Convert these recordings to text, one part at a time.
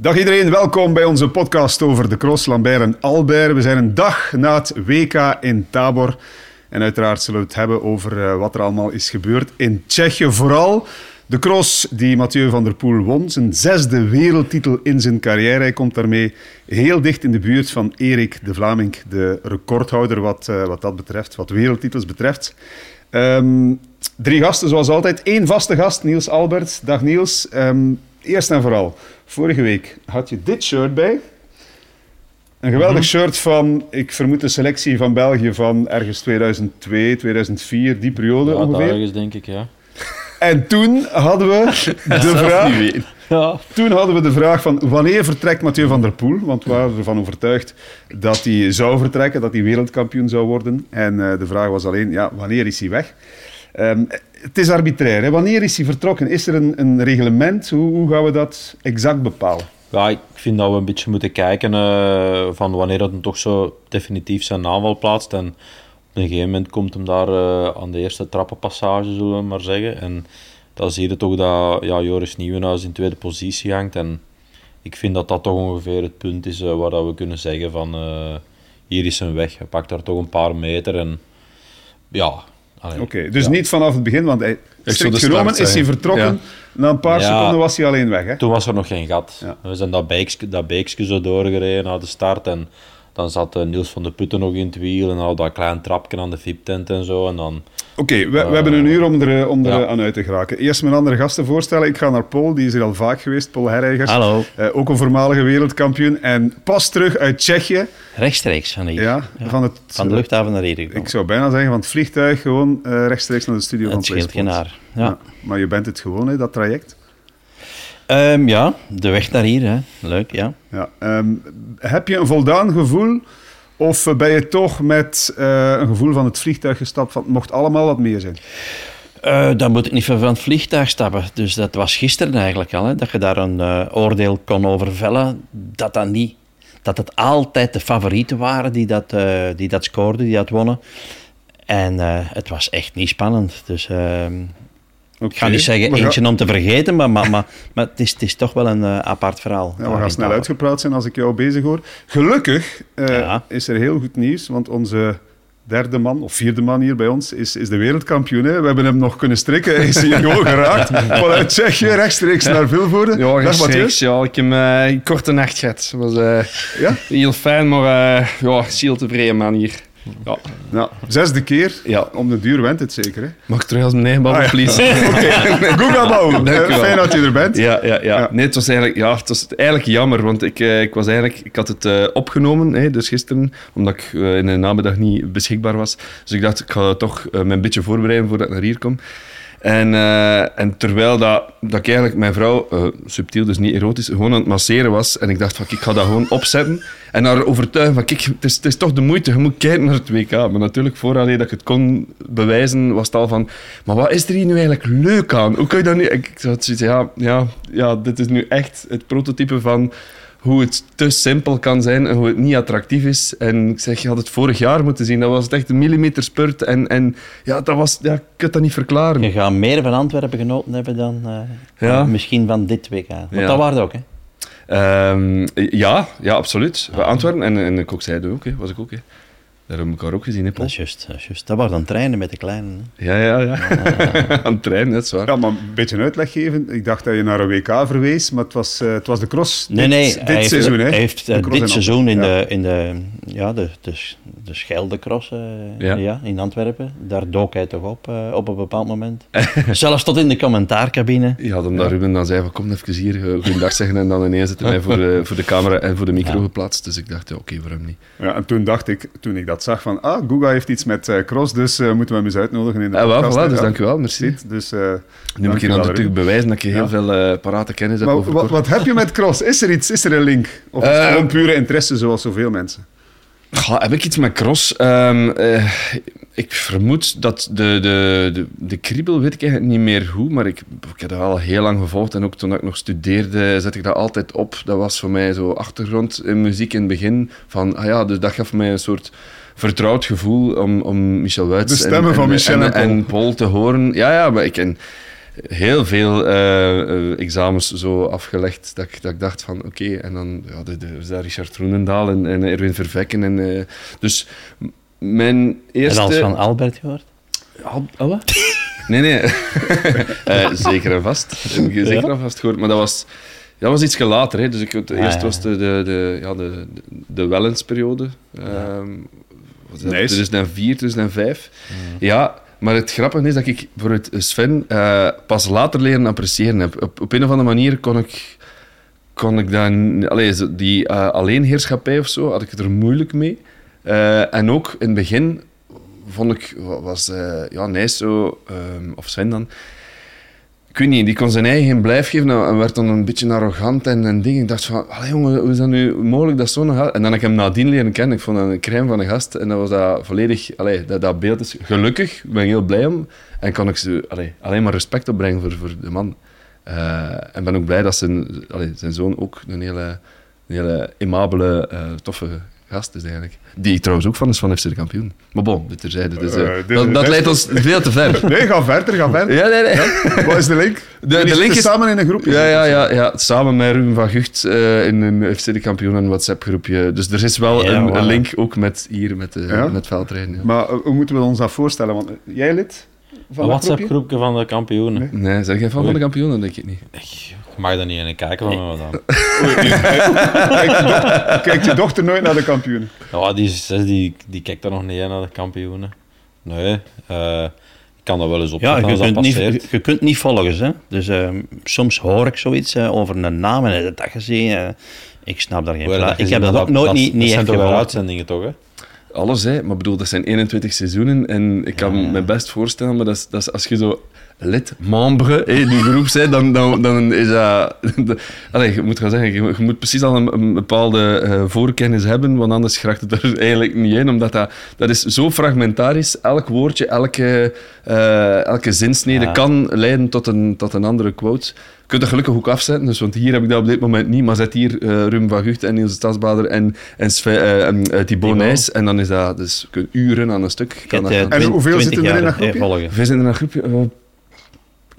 Dag iedereen, welkom bij onze podcast over de cross Lambert en Albert. We zijn een dag na het WK in Tabor. En uiteraard zullen we het hebben over eh, wat er allemaal is gebeurd in Tsjechië. Vooral de cross die Mathieu van der Poel won. Zijn zesde wereldtitel in zijn carrière. Hij komt daarmee heel dicht in de buurt van Erik de Vlaming, de recordhouder wat, uh, wat dat betreft, wat wereldtitels betreft. Um, drie gasten zoals altijd. Eén vaste gast, Niels Albert. Dag Niels. Um, eerst en vooral, vorige week had je dit shirt bij. Een geweldig mm -hmm. shirt van, ik vermoed de selectie van België van ergens 2002, 2004, die periode ja, ongeveer. ergens denk ik, ja. En toen hadden we de vraag... Ja. Toen hadden we de vraag van wanneer vertrekt Mathieu van der Poel? Want we waren ervan overtuigd dat hij zou vertrekken, dat hij wereldkampioen zou worden. En uh, de vraag was alleen, ja, wanneer is hij weg? Um, het is arbitrair. Wanneer is hij vertrokken? Is er een, een reglement? Hoe, gaan we dat exact bepalen? Ja, ik vind dat we een beetje moeten kijken uh, van wanneer dat hem toch zo definitief zijn aanval plaatst. En op een gegeven moment komt hem daar uh, aan de eerste trappenpassage, zullen we maar zeggen. En dan zie je toch dat ja, Joris Nieuwenhuis in tweede positie hangt. En ik vind dat dat toch ongeveer het punt is uh, waar dat we kunnen zeggen van hier is een weg. Hij pakt daar toch een paar meter en ja, Oké, okay, dus ja. niet vanaf het begin, want hij, strikt genomen is hij vertrokken. Ja. Na een paar ja, seconden was hij alleen weg. Hè? Toen was er nog geen gat. We zijn dat beekje, dat beekje zo doorgereden naar de start. En dan zat uh, Niels van de Putten nog in het wiel. En dan dat klein trapje aan de VIP-tent en zo. En dan... Oké, okay, we, uh, we, hebben een uur om er, om er aan uit te geraken. Eerst mijn andere gasten voorstellen. Ik ga naar Paul, die is hier al vaak geweest. Paul Herreigers. Hallo. Uh, ook een voormalige wereldkampioen. En pas terug uit Tsjechië. Rechtstreeks van hier. Ja, Van, het, van de luchthaven naar hier gekomen. Ik zou bijna zeggen van het vliegtuig gewoon rechtstreeks naar de studio het van scheelt geen haar. Ja. Maar je bent het gewoon, hè, dat traject? Um, ja, de weg naar hier. Hè. Leuk, ja. ja um, heb je een voldaan gevoel of ben je toch met uh, een gevoel van het vliegtuig gestapt van het mocht allemaal wat meer zijn? Uh, dan moet ik niet van het vliegtuig stappen. Dus dat was gisteren eigenlijk al. Hè, dat je daar een uh, oordeel kon over vellen. Dat, dat, niet, dat het altijd de favorieten waren die dat, die dat scoorden, die dat wonnen. En het was echt niet spannend. Dus ehm, Okay. Ik ga niet zeggen eentje om te vergeten, maar, maar, maar, maar het, is, het is toch wel een uh, apart verhaal. Ja, we gaan snel uitgepraat zijn als ik jou bezig hoor. Gelukkig uh, ja. is er heel goed nieuws, want onze derde man, of vierde man hier bij ons, is, is de wereldkampioen. Hè. We hebben hem nog kunnen strikken. Hij is hier gewoon geraakt. Vanuit Tsjechië rechtstreeks naar Vilvoorde. Ja, rechtstreeks. Ja, ik heb uh, een korte nacht gehad. Het was ja? heel fijn, maar ja, heel tevreden man hier. Ja. Nou, zesde keer. Ja. Om de duur wint het zeker. Hè? Mag ik terug als mijn eigen babbel, ah, ja. please? okay. Google Bouw. Uh, fijn dat je er bent. Ja, ja, ja, ja. Nee, het was eigenlijk, ja, het was eigenlijk jammer, want ik, uh, ik, was eigenlijk, ik had het uh, opgenomen, hè, dus gisteren, omdat ik in de namiddag niet beschikbaar was. Dus ik dacht, ik ga toch me een beetje voorbereiden voordat ik naar hier kom. En, uh, en terwijl dat, dat ik eigenlijk mijn vrouw, uh, subtiel dus niet erotisch, gewoon aan het masseren was. En ik dacht van, ik ga dat gewoon opzetten. En haar overtuigen van, kijk, het is, toch de moeite, je moet kijken naar het WK. Maar natuurlijk, voordat dat ik het kon bewijzen, was het al van, maar wat is er hier nu eigenlijk leuk aan? Hoe kun je dat nu... Ik had zoiets, ja, ja, ja, dit is nu echt het prototype van hoe het te simpel kan zijn en hoe het niet attractief is. En ik zeg, je had het vorig jaar moeten zien. Dat was echt een millimeter spurt. En, en ja, dat was, ja, ik kan dat niet verklaren. Je gaat meer van Antwerpen genoten hebben dan uh, ja. misschien van dit WK. Want ja. dat waren ook, hè? Um, ja, ja, absoluut. Ah. Antwerpen en, en ik ook zeiden ook, hè, was ik ook. Hè. Daar hebben we elkaar ook gezien, hè, Dat is juist. Dat, is juist. dat waren dan treinen met de kleinen. Hè? Ja, ja, ja. Aan treinen, dat is waar. Ja, maar een beetje een uitleg geven. Ik dacht dat je naar een WK verwees, maar het was, uh, het was de cross nee, nee, dit, dit seizoen. Hij hè? heeft uh, dit seizoen in, ja. de, in de, ja, de, de, de Scheldecross uh, ja. ja. in Antwerpen. Daar dook hij toch op uh, op een bepaald moment. Zelfs tot in de commentaarcabine. Ja, omdat ja. Ruben dan zei van kom even hier, goeiedag zeggen en dan ineens zitten mij voor de, voor de camera en voor de micro ja. geplaatst. Dus ik dacht, ja, oké, okay, waarom niet? Ja, en toen dacht ik, toen ik dat zag van, ah, Google heeft iets met uh, cross, dus uh, moeten we hem eens uitnodigen in de ja, podcast. Wel, voilà, dus dank u wel, merci. Dus, uh, nu moet je dan natuurlijk bewijzen dat je heel veel parate kennis hebt over wat, wat heb je met cross? Is er iets? Is er een link? Of is het gewoon pure interesse, zoals zoveel mensen? Goh, heb ik iets met cross? Um, uh, ik vermoed dat de, de, de, de, kriebel, weet ik eigenlijk niet meer hoe, maar ik, ik heb dat al heel lang gevolgd. En ook toen ik nog studeerde, zette ik dat altijd op. Dat was voor mij zo achtergrond in muziek in het begin. Van, ah ja, dus dat gaf mij een soort vertrouwd gevoel om, om Michel Wuits de stemmen en, van Michel en, en, en, Paul te horen. Ja, ja, maar ik... En, heel veel eh, examens zo afgelegd dat ik, dat ik dacht van oké, en dan ja, de, de, was dat Richard Roenendaal en, en Erwin Vervekken. En, eh, dus mijn eerste... En als van Albert gehoord? Al- al wat? Nee, nee. Eh, zeker en vast. Heb zeker en vast gehoord. Maar dat was, dat was iets later. Hè. Dus ik, het, Ah, eerst ja. was de, de, de, ja, de, de Wellens-periode. Ehm, was dat Nice. 2004, 2005. Ja, maar het grappige is dat ik voor het Sven eh, pas later leren appreciëren heb. Op, op een of andere manier kon ik, kon ik dan... Allee, zo die eh, alleenheerschappij of zo, had ik het er moeilijk mee. Eh, en ook in het begin vond ik, wa- was ja, Nijs zo, ehm, of Sven dan, ik weet niet, die kon zijn eigen blijf geven en werd dan een beetje arrogant en, en dingen. Ik dacht van, jongen, hoe is dat nu mogelijk dat zo'n gast... En dan ik hem nadien leren kennen. Ik vond een crème van een gast en dat was dat volledig... Allee, dat, dat beeld is gelukkig, ik ben heel blij om. En kan ik ze allee, alleen maar respect opbrengen voor, voor de man. Eh, en ben ook blij dat zijn, zijn zoon ook een hele, een hele aimabele, eh, toffe gast is eigenlijk. Die trouwens ook van is van FC de kampioen. Maar bon, dit terzijde. Dus, eh, Eh, dit- dat, dat leidt ons veel te ver. Nee, ga verder, ga verder. Ja, nee, nee. Wat is de link? de Jullie link zitten is- samen in een groepje. Ja, ja, ja, ja. Samen met Ruben van Gucht eh, in een FC de kampioen en WhatsApp-groepje. Dus er is wel Ja, een, link ook met hier, met, de Ja? met veldrijden. Ja. Maar hoe moeten we ons dat voorstellen? Want jij lid van Een dat WhatsApp-groepje van de kampioenen. Nee. Nee, zeg jij van, van de kampioenen? denk ik niet. Ik mag daar niet in kijken van me dan. Kijkt je, dochter nooit naar de kampioen? Ja, die, die, die kijkt er nog niet in naar de kampioenen. Nee, eh, ik kan dat wel eens Ja, opzetten je dat kunt, niet, je, je kunt niet volgen. Hè? Dus ehm, soms hoor ik zoiets eh, over een naam en heb je dat gezien. eh, ik snap daar geen. Ik heb dat ook nooit niet, niet Dat zijn echt toch wel uitzendingen, toch? Hè? Alles, hè. Maar bedoel, dat zijn 21 seizoenen. En ik kan Ja, me best voorstellen, maar dat is, dat is als je zo lid, membre, hè, die groep bent, dan, dan, dan is dat... Allee, je moet gaan zeggen, je, je moet precies al een, een bepaalde eh, voorkennis hebben, want anders geraakt het er eigenlijk niet in, omdat dat, dat is zo fragmentarisch. Elk woordje, elke, eh, elke zinsnede Ja. kan leiden tot een, tot een andere quote. Je kunt dat gelukkig ook afzetten, dus, want hier heb ik dat op dit moment niet. Maar zet hier eh Ruben van Gucht en Niels Stadsbader en, en, Sven, en Thibaut. Nijs. En dan is dat dus, je kunt uren aan een stuk. Kan dat. En hoeveel 20 zitten er in dat groepje? Wij zijn in een groepje, eh,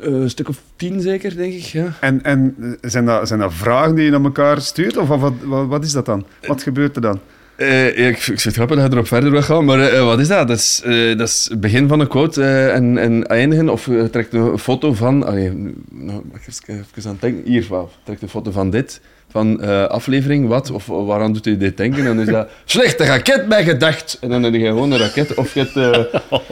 een stuk of tien zeker, denk ik. Ja. En, en eh, zijn, dat, zijn dat vragen die je naar elkaar stuurt? Of wat, wat, wat is dat dan? Wat gebeurt er dan? Eh, ik, ik vind het grappig dat je erop verder wil gaan, maar eh, wat is dat? Dat is, eh, dat is het begin van een quote eh, en, en eindigen, of je trekt een foto van... Allee, nou, ik even, even aan het denken. Hier. Trekt een foto van dit, van eh, aflevering, wat, of waaraan doet u dit denken? En dan is dat... Slechte raket bij gedacht! En dan heb je gewoon een raket, of je hebt... eh,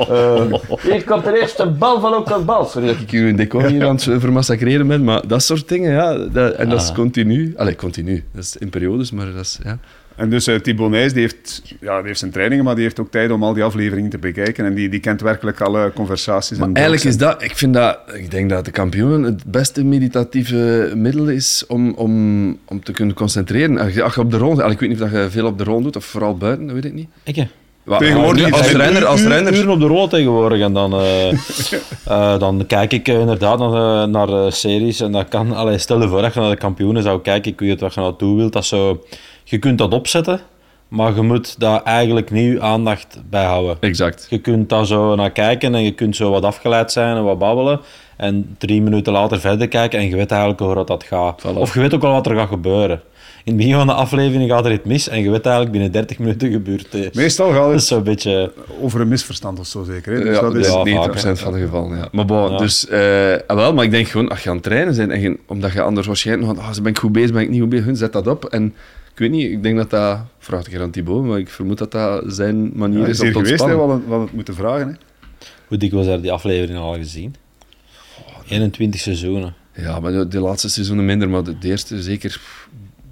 eh, hier komt de eerste bal van ook een bal. Sorry dat ik hier een decor hier aan het vermassacreren ben, maar dat soort dingen, ja. Dat, en dat is Ah. continu. Allee, continu. Dat is in periodes, maar dat is... Ja. En dus uh, die heeft, ja, die heeft zijn trainingen, maar die heeft ook tijd om al die afleveringen te bekijken. En die, die kent werkelijk alle conversaties. Maar en eigenlijk is dat, ik vind dat, ik denk dat de kampioenen het beste meditatieve middel is om, om, om te kunnen concentreren. Als je, als je op de ronde, ik weet niet of je veel op de ronde doet of vooral buiten, dat weet ik niet. Ik, hè. Wat- Tegenwoordig nu, als renner, als renner, uren op de rol tegenwoordig. En dan, eh, eh, dan kijk ik inderdaad naar, naar series. En dat kan, allee, stel je voor dat je naar de kampioenen zou kijken. Ik weet wat je naartoe wilt. Dat zo, je kunt dat opzetten, maar je moet daar eigenlijk niet je aandacht bij houden. Exact. Je kunt daar zo naar kijken en je kunt zo wat afgeleid zijn en wat babbelen. En drie minuten later verder kijken en je weet eigenlijk hoe dat, gaat. Voilà. Of je weet ook al wat er gaat gebeuren. In het begin van de aflevering gaat er iets mis en je weet eigenlijk binnen 30 minuten gebeurt het. Meestal gaat het zo'n beetje... over een misverstand of zo, zeker. Hè? Dus ja, dat dat is, is ja, 90% vaak, van de gevallen. Ja. Maar bon, Ja. dus, eh, ah, wel, maar ik denk gewoon, als je aan het trainen bent, en je, omdat je anders waarschijnlijk nog, ah, ben ik goed bezig, ben ik niet goed bezig, hun, zet dat op. En ik weet niet, ik denk dat dat, vraag ik aan Thibaut, maar ik vermoed dat dat zijn manier ja, is is om geweest, hè, we ontspannen. hadden, we hadden het moeten vragen. Hè? Hoe dikwijls heb je die aflevering al gezien? 21 seizoenen. Ja, maar de, de laatste seizoenen minder, maar de, de eerste zeker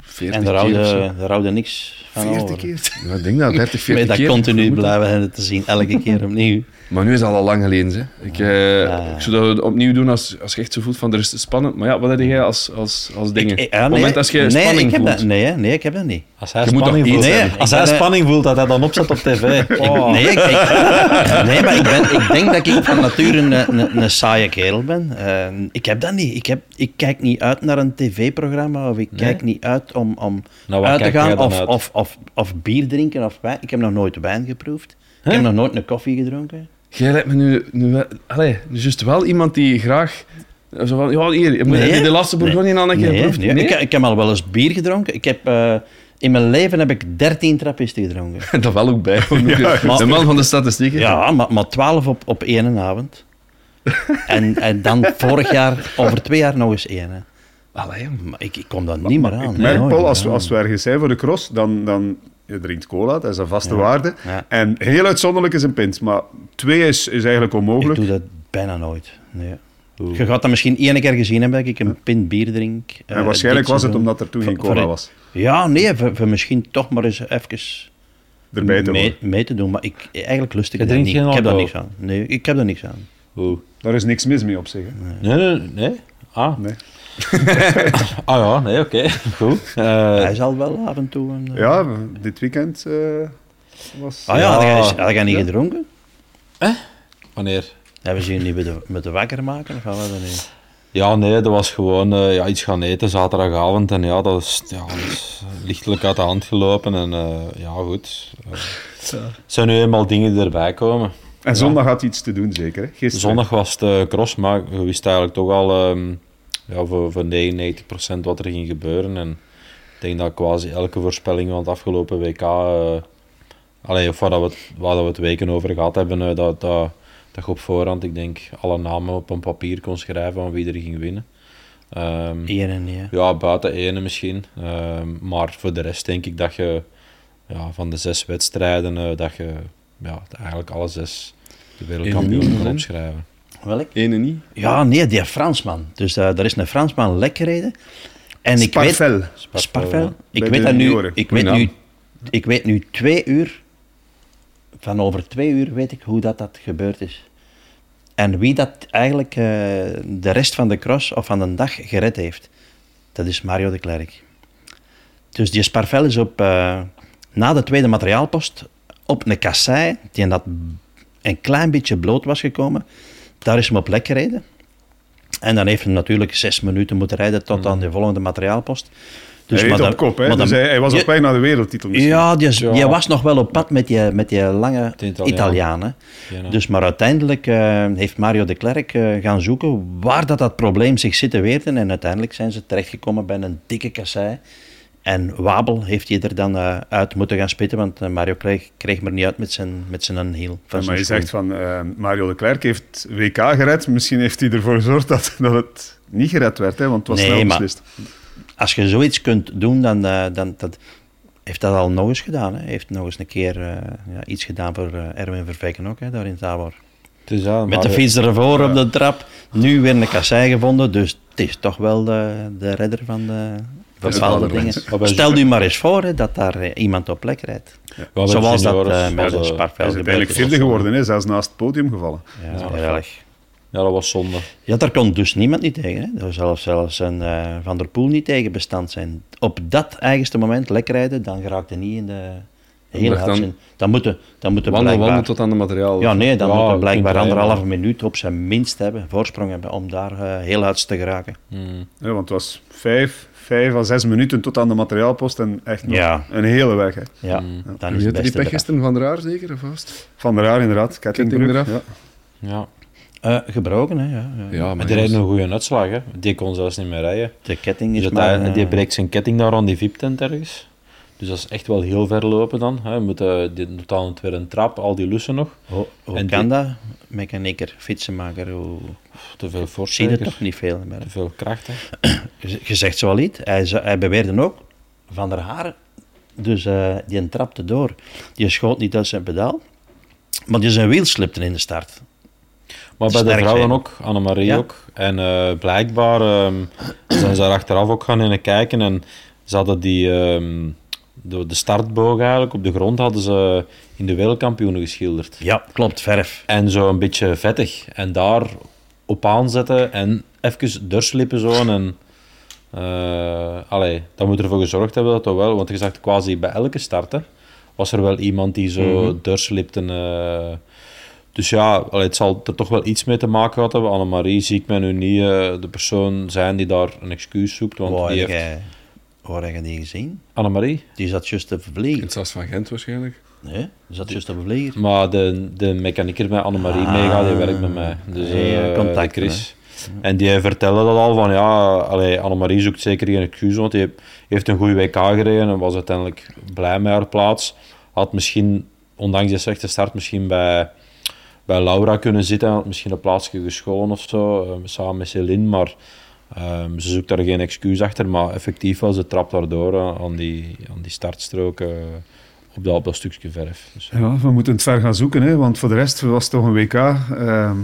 40 En daar keer houden, daar houden niks van 40 over. keer. Ja, ik denk dat, 30, 40 Maar dat keer. continu blijven hebben te zien, elke keer opnieuw. Maar nu is dat al lang geleden. Hè. Ik, eh, Ja. ik zou dat opnieuw doen als, als je echt zo voelt van er is spannend. Maar ja, wat heb jij als, als, als dingen? Ik- Op het nee, moment als je nee, spanning ik heb voelt. Dat, nee, nee, ik heb dat niet. Als hij Je spanning voelt, Nee, als hij ben, spanning voelt, dat hij dan opzet op tv. Oh. Nee, ik, ik- nee, maar ik, ben, ik denk dat ik van nature een, een, een saaie kerel ben. Eh, ik heb dat niet. Ik, heb, ik kijk niet uit naar een tv-programma of ik Nee? kijk niet uit om, om Nou, uit te gaan of, uit? of, of, of bier drinken of wijn. Ik heb nog nooit wijn geproefd. Ik heb nog nooit een koffie gedronken. Jij lijkt me nu, nu, wel- allee, nu juist wel iemand die graag Zo van, ja, hier, heb Nee. je de laatste Bourgogne al een keer Nee, geproefd? nee. Ik, ik heb al wel eens bier gedronken. Ik heb, eh, in mijn leven heb ik 13 trappisten gedronken. Dat wel ook bij. maar- de man van de statistieken. Ja, maar, maar 12 op, op één avond. en, en dan vorig jaar, over twee jaar nog eens één. hè. Allee. Maar ik, ik kom daar niet meer aan. Ik merk, Nee, Paul, als, we- ja. als we ergens zijn voor de cross, dan, dan je drinkt cola, dat is een vaste Ja. waarde. Ja. En heel uitzonderlijk is een pint, maar twee is, is eigenlijk Ik onmogelijk. doe dat bijna nooit. Nee. Je gaat dat misschien één keer gezien hebben dat ik een pint bier drink. En eh, waarschijnlijk was het omdat er toen geen cola was. Ja, nee, voor, voor misschien toch maar eens even Erbij te mee, te doen. Maar ik, eigenlijk lust ik Je dat niet. geen Ik heb daar niks aan. Nee, ik heb daar niks aan. Oeh. Daar is niks mis mee op zich. hè. Nee, nee, nee. Ah. Nee. ah ja, nee, oké. Goed. Eh, Hij zal wel af en toe een... eh, Ja, dit weekend eh, was... Ah ja, Ja. jij, had jij niet gedronken? wanneer? Hebben ze je niet met de, met de wakker maken? Of wat dat niet? Ja, nee, dat was gewoon eh, ja, iets gaan eten zaterdagavond. En ja, dat is, ja, dat is lichtelijk uit de hand gelopen. En eh, ja, goed. Eh, Het zijn nu eenmaal dingen die erbij komen. En zondag had iets te doen, zeker. Hè? Gisteren. Zondag was het eh, cross, maar je wist eigenlijk toch al ehm, ja, voor, voor 99% wat er ging gebeuren. En ik denk dat quasi elke voorspelling van het afgelopen WK, eh allee, of waar, dat we, het- waar dat we het weken over gehad hebben, eh, dat, dat, dat je op voorhand, ik denk, alle namen op een papier kon schrijven van wie er ging winnen. Ehm, Eén en nee. ja, buiten ene misschien. Ehm, maar voor de rest denk ik dat je ja, van de zes wedstrijden, eh, dat je ja, eigenlijk alle zes de wereldkampioen kan opschrijven. Welk? Ene niet. Ja, nee, die Fransman. Dus eh er is een Fransman lek gereden. En ik weet... Sparvel. Sparvel. Ik Bij weet dat nu... Ik weet nu, ik weet nu twee uur... Van over twee uur weet ik hoe dat, dat gebeurd is. En wie dat eigenlijk eh, de rest van de cross of van de dag gered heeft. Dat is Mario de Klerk. Dus die Sparvel is op... eh, na de tweede materiaalpost op een kassei, die dat een klein beetje bloot was gekomen. Daar is hem op lek gereden. En dan heeft hij natuurlijk zes minuten moeten rijden tot aan de volgende materiaalpost. Dus hij maar dan- op kop, hè? maar Dus hij, hij was je- op weg naar de wereldtitel misschien. Ja, die was nog wel op pad met die, met die lange Italiaan. Hè. Ja, Dus, maar uiteindelijk eh, heeft Mario de Klerk eh, gaan zoeken waar dat, dat probleem zich situeerde. En uiteindelijk zijn ze terechtgekomen bij een dikke kassei. En Wabel heeft hij er dan eh, uit moeten gaan spitten, want eh, Mario kreeg, kreeg maar niet uit met zijn, met zijn. Van maar zijn je zegt van eh, Mario de Klerk heeft WK gered. Misschien heeft hij ervoor gezorgd dat, dat het niet gered werd, hè? want het was Nee, snel maar- beslist. Als je zoiets kunt doen, dan, eh, dan dat, heeft dat al nog eens gedaan. Hè. Heeft nog eens een keer eh, ja, iets gedaan voor Erwin Vervekken ook, hè, daar in Tabor. Dus ja, Met de fiets ervoor op de trap. Nu weer een kassei gevonden. Dus het is toch wel de, de redder van de bepaalde dingen. Stel u maar eens voor hè, dat daar eh, iemand op plek rijdt. Ja, Zoals dat eh, met de Sparveld Hij is uiteindelijk vierde geworden, hè? zelfs naast het podium gevallen. Ja, heel erg. Ja, dat was zonde. Ja, daar kon dus niemand niet tegen. Hè. Zou zelfs een eh, Van der Poel niet tegen bestand zijn. Op dat eigenste moment lekker rijden, dan geraakt hij niet in de hele Wacht dan. Dan moeten dan moeten blijkbaar... tot aan de materiaal. Ja, nee, dan Ja, moet je blijkbaar anderhalve minuut op zijn minst hebben, voorsprong hebben, om daar heel uit te geraken. Hmm. Ja, want het was vijf, vijf à zes minuten tot aan de materiaalpost en echt nog Ja. een hele weg. Hè. Ja, Mm. dan is het had die beste pech gisteren van der Aar zeker, of vast? Van der Haar inderdaad. Ketting eraf. Ja. Ja. Eh, gebroken, hè? Ja, ja. Ja, Maar die rijden een goede uitslag, hè. Die kon zelfs niet meer rijden. De ketting is maar... hij- eh, die breekt zijn ketting daar aan die VIP-tent ergens. Dus dat is echt wel heel ver lopen dan. Hè. Je moet, eh, die doet dan weer een trap, al die lussen nog. Hoe, hoe En kan die- dat? Mechanieker, fietsenmaker, hoe... Te veel Zie je voorsteken, toch niet veel meer. te veel kracht. Hè. Je, zegt zo al iets. Hij, hij beweerde ook van der Haar. Dus eh, die trapte door. Die schoot niet uit zijn pedaal. Maar die zijn wiel slipte in de start. Maar bij de vrouwen zijn. ook, Annemarie Ja. ook. En eh, blijkbaar ehm, zijn ze daar achteraf ook gaan in kijken. En ze hadden die, ehm, de, de startboog eigenlijk op de grond hadden ze in de wereldkampioenen geschilderd. Ja, klopt, verf. En zo een beetje vettig. En daar op aanzetten en even doorslippen zo. En, eh allee, dat moet ervoor gezorgd hebben dat dat wel... Want je zag quasi bij elke start, hè, was er wel iemand die zo Mhm. doorslipte. eh. dus ja, het zal er toch wel iets mee te maken gehad hebben. Annemarie zie ik mij nu niet eh, de persoon zijn die daar een excuus zoekt. Want die heeft... waar heb je die gezien? Annemarie? Die zat juist te In vervliegen. het Sas van Gent waarschijnlijk. Nee, die zat juist te vervliegen. Maar de, de mechanieker met Annemarie Ah. meegaat, die werkt met mij. Dus Ja, eh, contact, de Chris. En die vertelde dat al van ja, allee, Annemarie zoekt zeker geen excuus, want die heeft een goede WK gereden en was uiteindelijk blij met haar plaats. Had misschien, ondanks die slechte start, misschien bij, bij Laura kunnen zitten. Had misschien een plaatsje gescholen of zo, eh, samen met Céline. Maar ehm, ze zoekt daar geen excuus achter. Maar effectief wel, ze trapt daardoor uh, aan, die, aan die startstrook uh, op, dat, op dat stukje verf. Dus, ja, we moeten het ver gaan zoeken, hè, want voor de rest was het toch een WK. Ehm,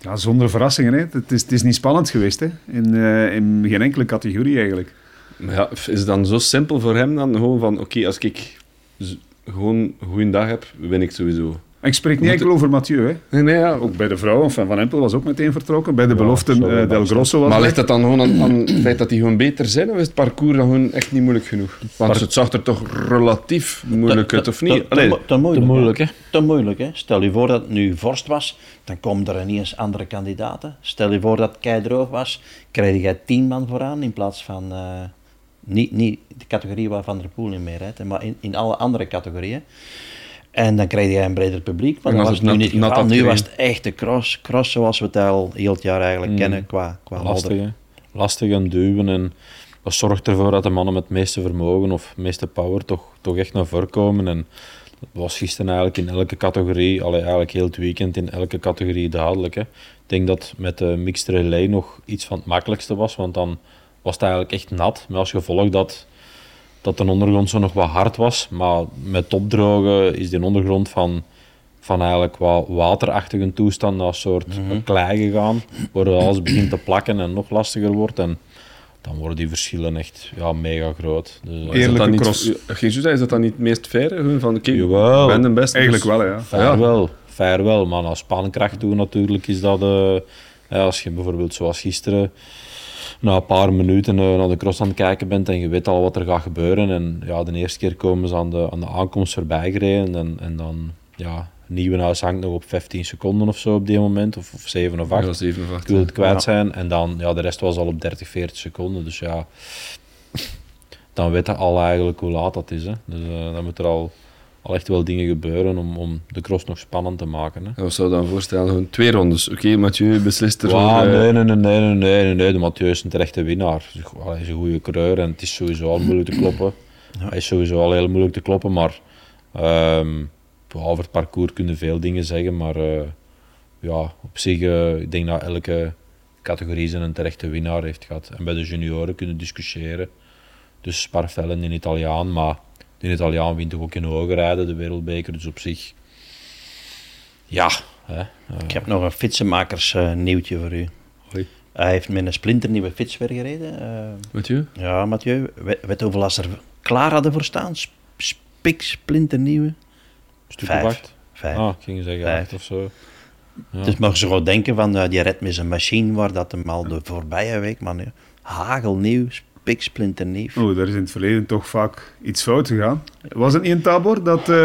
ja, zonder verrassingen. Hè. Het, is, het is niet spannend geweest hè. In, uh, in geen enkele categorie eigenlijk. Maar ja, is het dan zo simpel voor hem dan? Gewoon van, oké, als ik gewoon een goede dag heb, win ik sowieso. Ik spreek niet enkel over Mathieu. Hè. Nee, nee, ja. Ook bij de vrouwen. Van Van Empel was ook meteen vertrokken. Bij de beloften uh, Del Grosso was Maar ligt dat dan gewoon aan, aan het feit dat die gewoon beter zijn? Of is het parcours dan gewoon echt niet moeilijk genoeg? Want het zag er toch relatief moeilijk uit, of niet? Te, te, te, moeilijk, te moeilijk, hè? Te moeilijk, hè? Stel je voor dat het nu vorst was, dan komen er niet eens andere kandidaten. Stel je voor dat het kei droog was, krijg je tien man vooraan in plaats van... Uh, niet, niet de categorie waar Van der Poel in meer rijdt, maar in, in alle andere categorieën. En dan krijg je een breder publiek. Maar dat was nu niet geval. Nu was het echt de cross, cross zoals we het al heel het jaar eigenlijk mm. kennen qua, qua Lastig, Lastig en duwen. En dat zorgt ervoor dat de mannen met het meeste vermogen of meeste power toch, toch echt naar voren komen. En dat was gisteren eigenlijk in elke categorie, allee, eigenlijk heel het weekend in elke categorie duidelijk. Hè. Ik denk dat met de mixed relay nog iets van het makkelijkste was, want dan was het eigenlijk echt nat. Maar als gevolg dat dat de ondergrond zo nog wat hard was. Maar met opdrogen is die ondergrond van, van eigenlijk wat waterachtige toestand naar een soort mm klei gegaan. Waar alles begint te plakken en nog lastiger wordt. En dan worden die verschillen echt ja, mega groot. Dus, is dat dan niet, Jesus, is dat dan niet het meest faire? Van, okay, Jawel, ben de beste. Eigenlijk wel, ja. Fair ja. wel, fair wel. Maar als spankracht doen natuurlijk is dat... Uh, als je bijvoorbeeld zoals gisteren na een paar minuten uh, naar de cross aan het kijken bent en je weet al wat er gaat gebeuren. En ja, de eerste keer komen ze aan de, aan de aankomst voorbij gereden en, en dan, ja, Nieuwenhuis hangt nog op 15 seconden of zo op die moment, of, of 7 of 8. Ja, 7 of 8. Ik wil het kwijt ja. zijn. En dan, ja, de rest was al op 30, 40 seconden. Dus ja, dan weet je al eigenlijk hoe laat dat is. Hè. Dus uh, dan moet er al al echt wel dingen gebeuren om, om de cross nog spannend te maken. Hè. Wat zou dan voorstellen? Gewoon twee rondes. Oké, okay, Mathieu beslist er wow, nee, nee, nee, nee, nee, nee, nee. De Mathieu is een terechte winnaar. Hij is een goede coureur en het is sowieso al moeilijk te kloppen. Ja. Hij is sowieso al heel moeilijk te kloppen, maar um, over het parcours kunnen veel dingen zeggen, maar uh, ja, op zich, uh, ik denk dat elke categorie zijn een terechte winnaar heeft gehad. En bij de junioren kunnen discussiëren. Dus Sparfellen in Italiaan, maar de Italiaan wint toch ook in hoger rijden, de wereldbeker. Dus op zich, ja. Hè, uh. Ik heb nog een fietsenmakers uh, nieuwtje voor u. Hoi. Hij heeft met een splinternieuwe fiets weer gereden. Uh, Mathieu? Ja, Mathieu. Weet hoeveel als er klaar hadden voor staan? Spik, splinternieuwe. Stuk Vijf. Vijf. Ah, ik ging zeggen Vijf. of zo. Ja. Dus mag ze gewoon denken van, uh, die red met zijn machine waar dat hem al de voorbije week, maar nu, hagelnieuw, piksplinternieuw. Oh, daar is in het verleden toch vaak iets fout gegaan. Was het niet in Tabor dat uh,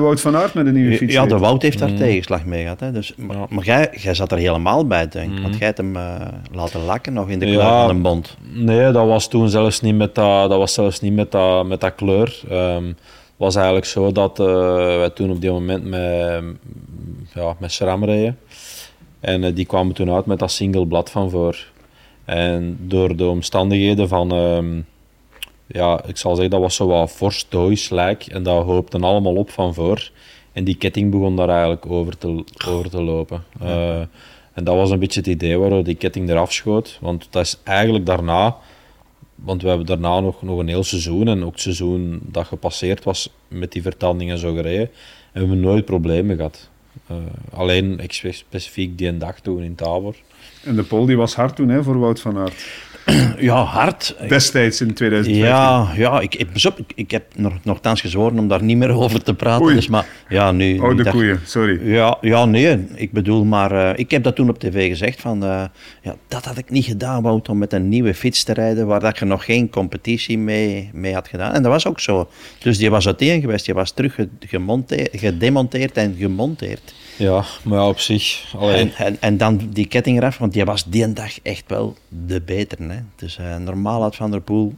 Wout van Aert met een nieuwe fiets Ja, de Wout heeft daar mm. tegenslag mee gehad. Hè. Dus, maar, maar jij, jij zat er helemaal bij, denk ik. Mm. Want jij hebt hem uh, laten lakken nog in de kleur ja, van een bond. Nee, dat was toen zelfs niet met dat, dat, was zelfs niet met dat, met dat kleur. Um, was eigenlijk zo dat uh, wij toen op die moment met, ja, met SRAM reden. En die kwamen toen uit met dat single blad van voor. En door de omstandigheden van, um, ja, ik zal zeggen, dat was zo wat fors lijk en dat hoopte allemaal op van voor. En die ketting begon daar eigenlijk over te, over te lopen. Uh, en dat was een beetje het idee waardoor die ketting eraf schoot. Want dat is eigenlijk daarna, want we hebben daarna nog, nog een heel seizoen en ook het seizoen dat gepasseerd was met die vertandingen zo gereden. En we hebben nooit problemen gehad. Uh, alleen specifiek die een dag toen in Tabor. En de pol die was hard toen hè, voor Wout van Aert. Ja, hard. Destijds in 2015. Ja, ja ik, ik, ik, ik heb nog, nogthans gezworen om daar niet meer over te praten. Dus, maar, ja, nu, oh, de koeien, sorry. Ja, ja, nee, ik bedoel, maar uh, ik heb dat toen op tv gezegd. Van, uh, ja, dat had ik niet gedaan, Wout, om met een nieuwe fiets te rijden waar dat je nog geen competitie mee, mee had gedaan. En dat was ook zo. Dus die was uiteen geweest, die was terug gedemonteerd en gemonteerd. Ja, maar ja, op zich. En, en, en, dan die ketting eraf, want die was die dag echt wel de beter. Hè? Dus uh, normaal had Van der Poel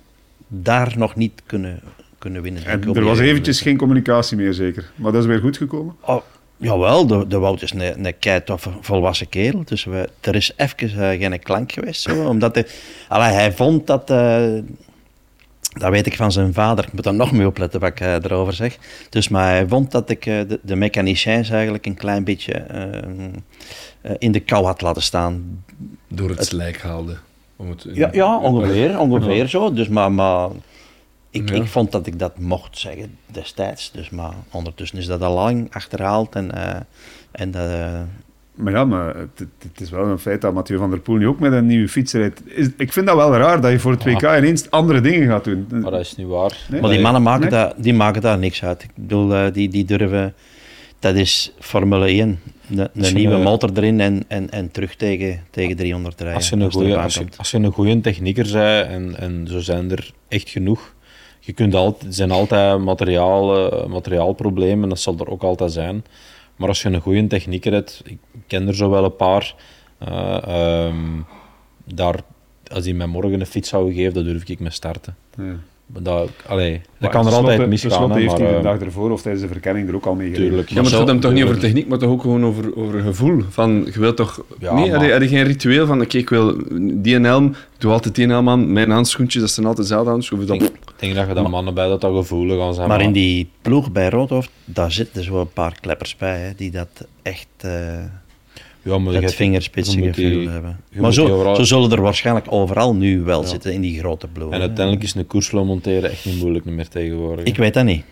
daar nog niet kunnen, kunnen winnen. En er was eventjes geen communicatie meer, zeker. Maar dat is weer goed gekomen? Oh, Jawel, de, de Wout is een, een keitoffe volwassen kerel. Dus we, er is even eh, geen klank geweest. Zo, omdat hij, allee, hij vond dat... eh, dat weet ik van zijn vader. Ik moet daar nog mee opletten wat ik eh, erover zeg. Dus, maar hij vond dat ik eh, de, de mechaniciens eigenlijk een klein beetje eh, in de kou had laten staan. Door het slijk haalde. Om het, Ja, ja ongeveer, ongeveer zo. Dus, maar, maar ik, Ja. ik vond dat ik dat mocht zeggen destijds. Dus, maar ondertussen is dat al lang achterhaald. En, en Maar ja, maar het, is wel een feit dat Mathieu van der Poel nu ook met een nieuwe fiets rijdt. Is- Ik vind dat wel raar dat je voor het WK ineens andere dingen gaat doen. Maar dat is niet waar. Nee? maar die mannen maken, Nee? daar, die maken daar niks uit. Ik bedoel, eh, die, die durven... Dat is Formule 1. Een, nieuwe een- motor erin en, en, en terug tegen, tegen 300 rijden. Als je een erop als als je een goede technieker bent, en, en zo zijn er echt genoeg, je kunt altijd, er zijn altijd materiaal, eh, materiaalproblemen, dat zal er ook altijd zijn. Maar als je een goede technieker hebt, ik ken er zo wel een paar, eh, ehm, daar, als die mij morgen een fiets zou geven, dan durf ik mee starten. Maar Dat, allee, dat Maar kan er altijd misgaan, hè, heeft maar, hij de eh, dag ervoor of tijdens de verkenning er ook al mee tuurlijk. Ja, maar het gaat hem toch niet over techniek, maar toch ook gewoon over, over gevoel. Van, je wilt toch... Ja, nee, maar- had je, geen ritueel van, oké, ik wil die en helm, ik doe altijd die helm aan, mijn handschoentjes, dat zijn altijd dezelfde handschoenen. Ik denk dat je daar mannen bij dat dat gevoelig gaan zijn. Maar in die ploeg bij Roodhoofd, daar zitten zo een paar kleppers bij, hè, die dat echt eh ja, maar je het hebt- vingerspitsen je moet die- gevoel hebben. je Maar zo, overal- zo zullen er waarschijnlijk overal nu wel zitten in die grote ploegen. En uiteindelijk is een koersflow monteren echt niet moeilijk meer tegenwoordig. Ik weet dat niet.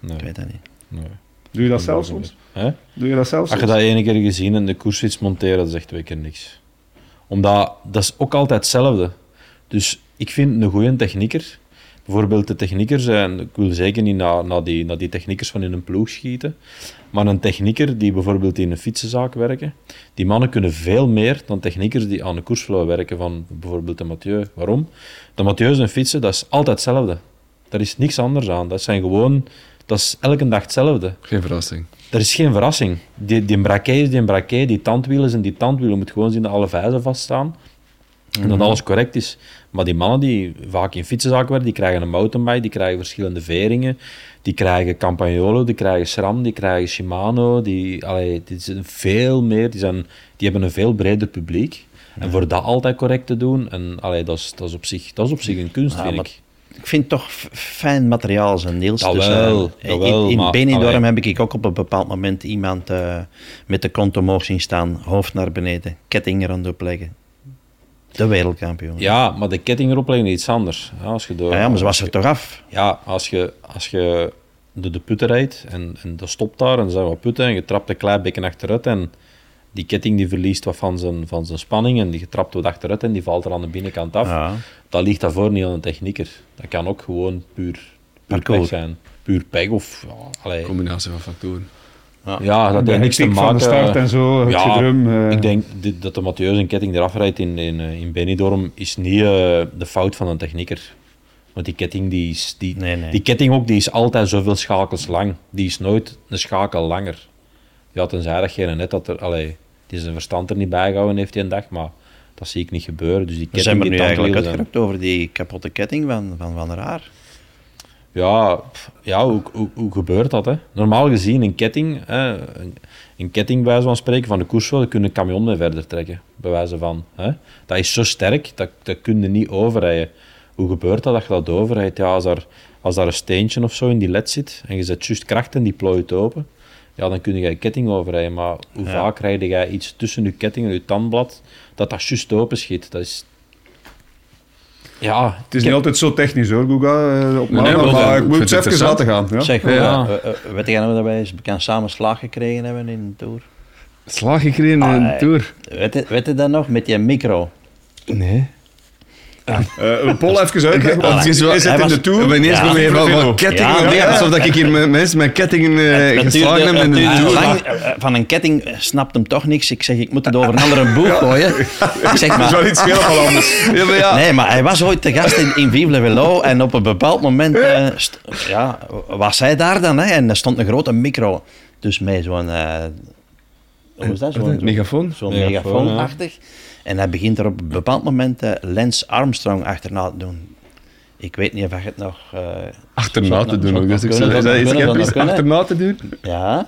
Nee, Ik weet dat niet. nee. Doe je dat zelf soms? Hè? Doe je dat zelf Als je dat ene keer gezien en de koersfiets monteren, dat is echt twee keer niks. Omdat, dat is ook altijd hetzelfde. Dus ik vind een goede technieker, bijvoorbeeld de techniekers, en ik wil zeker niet naar, naar, die, naar die techniekers van in een ploeg schieten, maar een technieker die bijvoorbeeld in een fietsenzaak werken, die mannen kunnen veel meer dan techniekers die aan de koersflow werken, van bijvoorbeeld de Mathieu. Waarom? De Mathieu en fietsen, dat is altijd hetzelfde. Daar is niks anders aan. Dat zijn gewoon, dat is elke dag hetzelfde. geen verrassing. Er is geen verrassing. Die, die braquet is die braquet, die tandwielen zijn die tandwielen. Je moet gewoon zien dat alle vijzen vaststaan en dat alles correct is. Maar die mannen die vaak in fietsenzaken werken, die krijgen een mountainbike, die krijgen verschillende veringen, die krijgen Campagnolo, die krijgen SRAM, die krijgen Shimano, die, allee, die zijn veel meer, die, zijn, die hebben een veel breder publiek. En voor dat altijd correct te doen, en, allee, dat, is, dat, is op zich, dat is op zich een kunst, Ja, vind ik. Ik vind het toch fijn materiaal, zijn Niels. Jawel, dus, jawel, in in maar- Benidorm heb ik ook op een bepaald moment iemand eh, met de kont omhoog zien staan, hoofd naar beneden, ketting er aan het opleggen. De wereldkampioen. Ja, maar de ketting erop leggen is iets anders. Ja, als je door, Ja, ja, maar ze was er toch af. Ja, als je, als je door de putten rijdt en, en dat stopt daar en er zijn wat putten en je trapt een klein beetje achteruit en die ketting die verliest wat van zijn, van zijn spanning en die trapt wat achteruit en die valt er aan de binnenkant af. Ja. Dat ligt daarvoor niet aan een technieker. Dat kan ook gewoon puur, puur pech zijn. Puur pech of... Ja, allee. Combinatie van factoren. Ja dat De heeft niks te maken... van de start en zo, het ja, gedrum. eh. ik denk dat de Mathieu zijn ketting eraf rijdt in, in, eh, in Benidorm is niet eh, de fout van een technieker. Want die ketting, die, is, die, Nee, nee. die ketting ook, die is altijd zoveel schakels lang. Die is nooit een schakel langer. Ja, tenzij dat geen net dat er... Allee, die zijn verstand er niet bij gehouden heeft die een dag, maar dat zie ik niet gebeuren. Dus die We zijn ketting, er nu eigenlijk uitgerukt over die kapotte ketting van Van, van Raar. Ja, pff, ja hoe, hoe, hoe gebeurt dat? Hè? Normaal gezien, een ketting, hè, een, een ketting bij wijze van spreken van de koerswel, daar kun je een camion mee verder trekken. Bij wijze van. Hè? Dat is zo sterk, dat, dat kun je niet overrijden. Hoe gebeurt dat dat je dat overrijdt? Ja, als, daar, als daar een steentje of zo in die led zit en je zet juist kracht en die plooit open, ja, dan kun je je ketting overrijden. Maar hoe Ja. vaak rijd jij iets tussen je ketting en je tandblad, dat dat juist open schiet? Dat is... Ja, Het is niet altijd zo technisch hoor, Guga, eh, op Nee, maar maar ik moet het even laten gaan. Ja? Zeg, Ja. ja. weet jij nog dat wij eens bekend samen slag gekregen hebben in de Tour? Slaag gekregen in Ah, een eh. tour? Weet je, weet je dat nog? Met die micro. Nee. Eh, Paul, even uitleggen. Dat is hij in de Tour? Wanneer Ja, het weer van, kettingen? Ja, ja. Alsof dat ik hier met mensen met kettingen eh, geslagen heb in de tour. lang. Van een ketting eh, snapt hem toch niks. Ik zeg, ik moet het over een andere boeg gooien. Ik zeg Dat is wel maar... iets helemaal anders. Maar. Nee, maar hij was ooit te gast in, in Vive le Velo en op een bepaald moment eh, ja, was hij daar dan hè, en er stond een grote micro. Dus met zo'n... hoe is dat? Zo'n Een megafoon? Zo'n Megafoon, megafoonachtig. En hij begint er op een bepaald moment eh, Lance Armstrong achterna te doen. Ik weet niet of hij het nog... eh, Achterna te het doen ook. Dus ik het is zou het? Achterna te doen? Ja.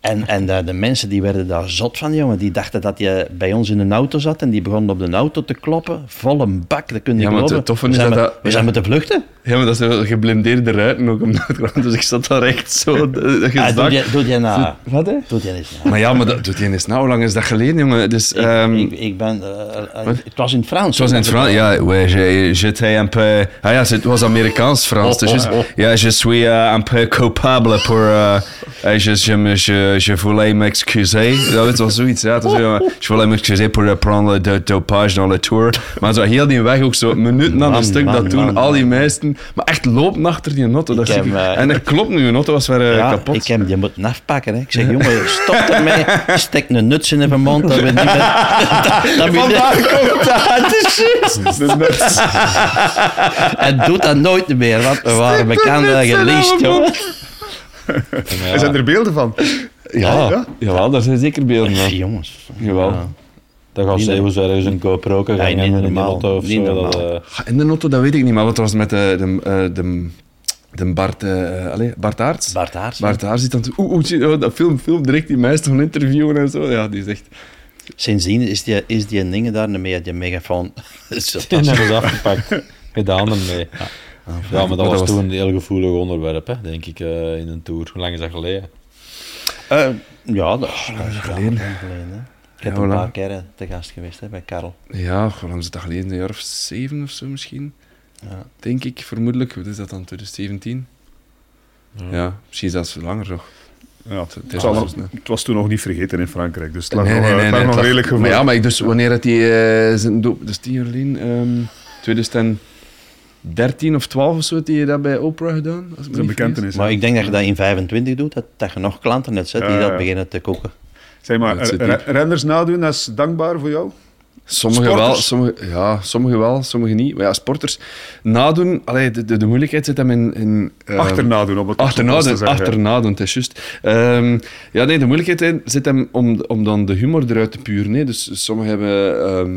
En, en de, de mensen die werden daar zot van, jongen. Die dachten dat je bij ons in een auto zat en die begonnen op de auto te kloppen. Vol een bak, dat kun je Ja, maar het geloven. toffe we is zijn, dat met, dat- we zijn ja. moeten vluchten. Ja, maar dat zijn geblindeerde ruiten ook om grond. Dus ik zat daar echt zo... Dat je Ah, doe, zag- je, doe je na. Wat, hè? Doe je eens na. Maar ja, maar dat doet hij eens nou. Hoe lang is dat geleden, jongen? Dus, Ik, ehm, ik, ik ben... eh, eh, het was in het Frans. Het was in het Frans, ja. Ouais, je- j'étais un peu... Ah ja, het was Amerikaans-Frans. Dus je- ja, je suis euh, un peu coupable pour... eh, je, je, me- je, je voulais m'excuser. Dat het was zoiets, ja. Was, ja, je voulais m'excuser pour prendre de dopage dans le tour. Maar zo heel die weg ook zo minuten aan een stuk man, dat doen. man, al die man. meisten. Maar echt lopen achter die auto. Dat Ik zie heb, ik. eh, en dat klopt nu, een auto was weer eh, Ja, kapot. ik heb die moeten afpakken. Hè. Ik zeg, jongen, stop ermee. Stek een nuts in mijn mond. Dat we niet meer... dat, dat Vandaar komt dat. En doe dat nooit meer, want we waren bekend geleased, jongen. Er zijn er beelden van. Ja, Ja? jawel, daar zijn zeker beelden van. Jongens. Jawel. Ja. Dat normaal. zo ergens een GoPro gaan Ja, niet hangen in de auto of Niet zo. normaal. Dat, eh, Ah, In de auto, dat weet ik niet, maar wat was met de, de, eh, de, de Bart, eh allee, Bart Aerts? Bart Haars. Bart Aerts zit dan te- shit, oh, dat film, film, direct die meisje van interviewen en zo. Ja, die zegt... Sindsdien is die, is die dingen daar mee, die megafoon. Zo, Die hebben ze afgepakt. Gedaan ermee. Ja, maar dat dat was was- toen een heel gevoelig onderwerp, hè, denk ik, eh, in een tour. Hoe lang is dat geleden? Eh, ja, dat is lang geleden. geleden. hè. Ik heb Ja, een paar keer eh, te gast geweest hè, bij Karel. Ja, hoe lang is dat geleden? Een jaar of zeven of zo misschien? Ja. Denk ik, vermoedelijk. Wat is dat dan, 2017? Ja, misschien zelfs langer nog. Ja, Het het, is nog- snel. het was toen nog niet vergeten in Frankrijk, dus het lag Nee, nog, nee, nee, het lag nee, nog het lag- redelijk gevoelig. Maar ja, maar ik dus, wanneer had hij eh, zijn doop... Dus tien jaar geleden... ehm 2013 of 12 of zo, had hij dat bij Oprah gedaan? Als ik Zijn niet bekentenis. Maar ik denk dat je dat in 25 doet, dat, dat je nog klanten net zet die Ja, dat ja. beginnen te koken. Zeg maar, Dat zit diep. re- renners nadoen, dat is dankbaar voor jou? Sommigen wel, sommige, ja, sommigen wel, sommigen niet. Maar ja, sporters nadoen, allee, de, de, de moeilijkheid zit hem in... in ehm, Achterna doen, op het Achterna op het is juist. Ehm, ja, nee, de moeilijkheid zit hem om, om dan de humor eruit te puren. hè. Dus sommigen hebben... ehm,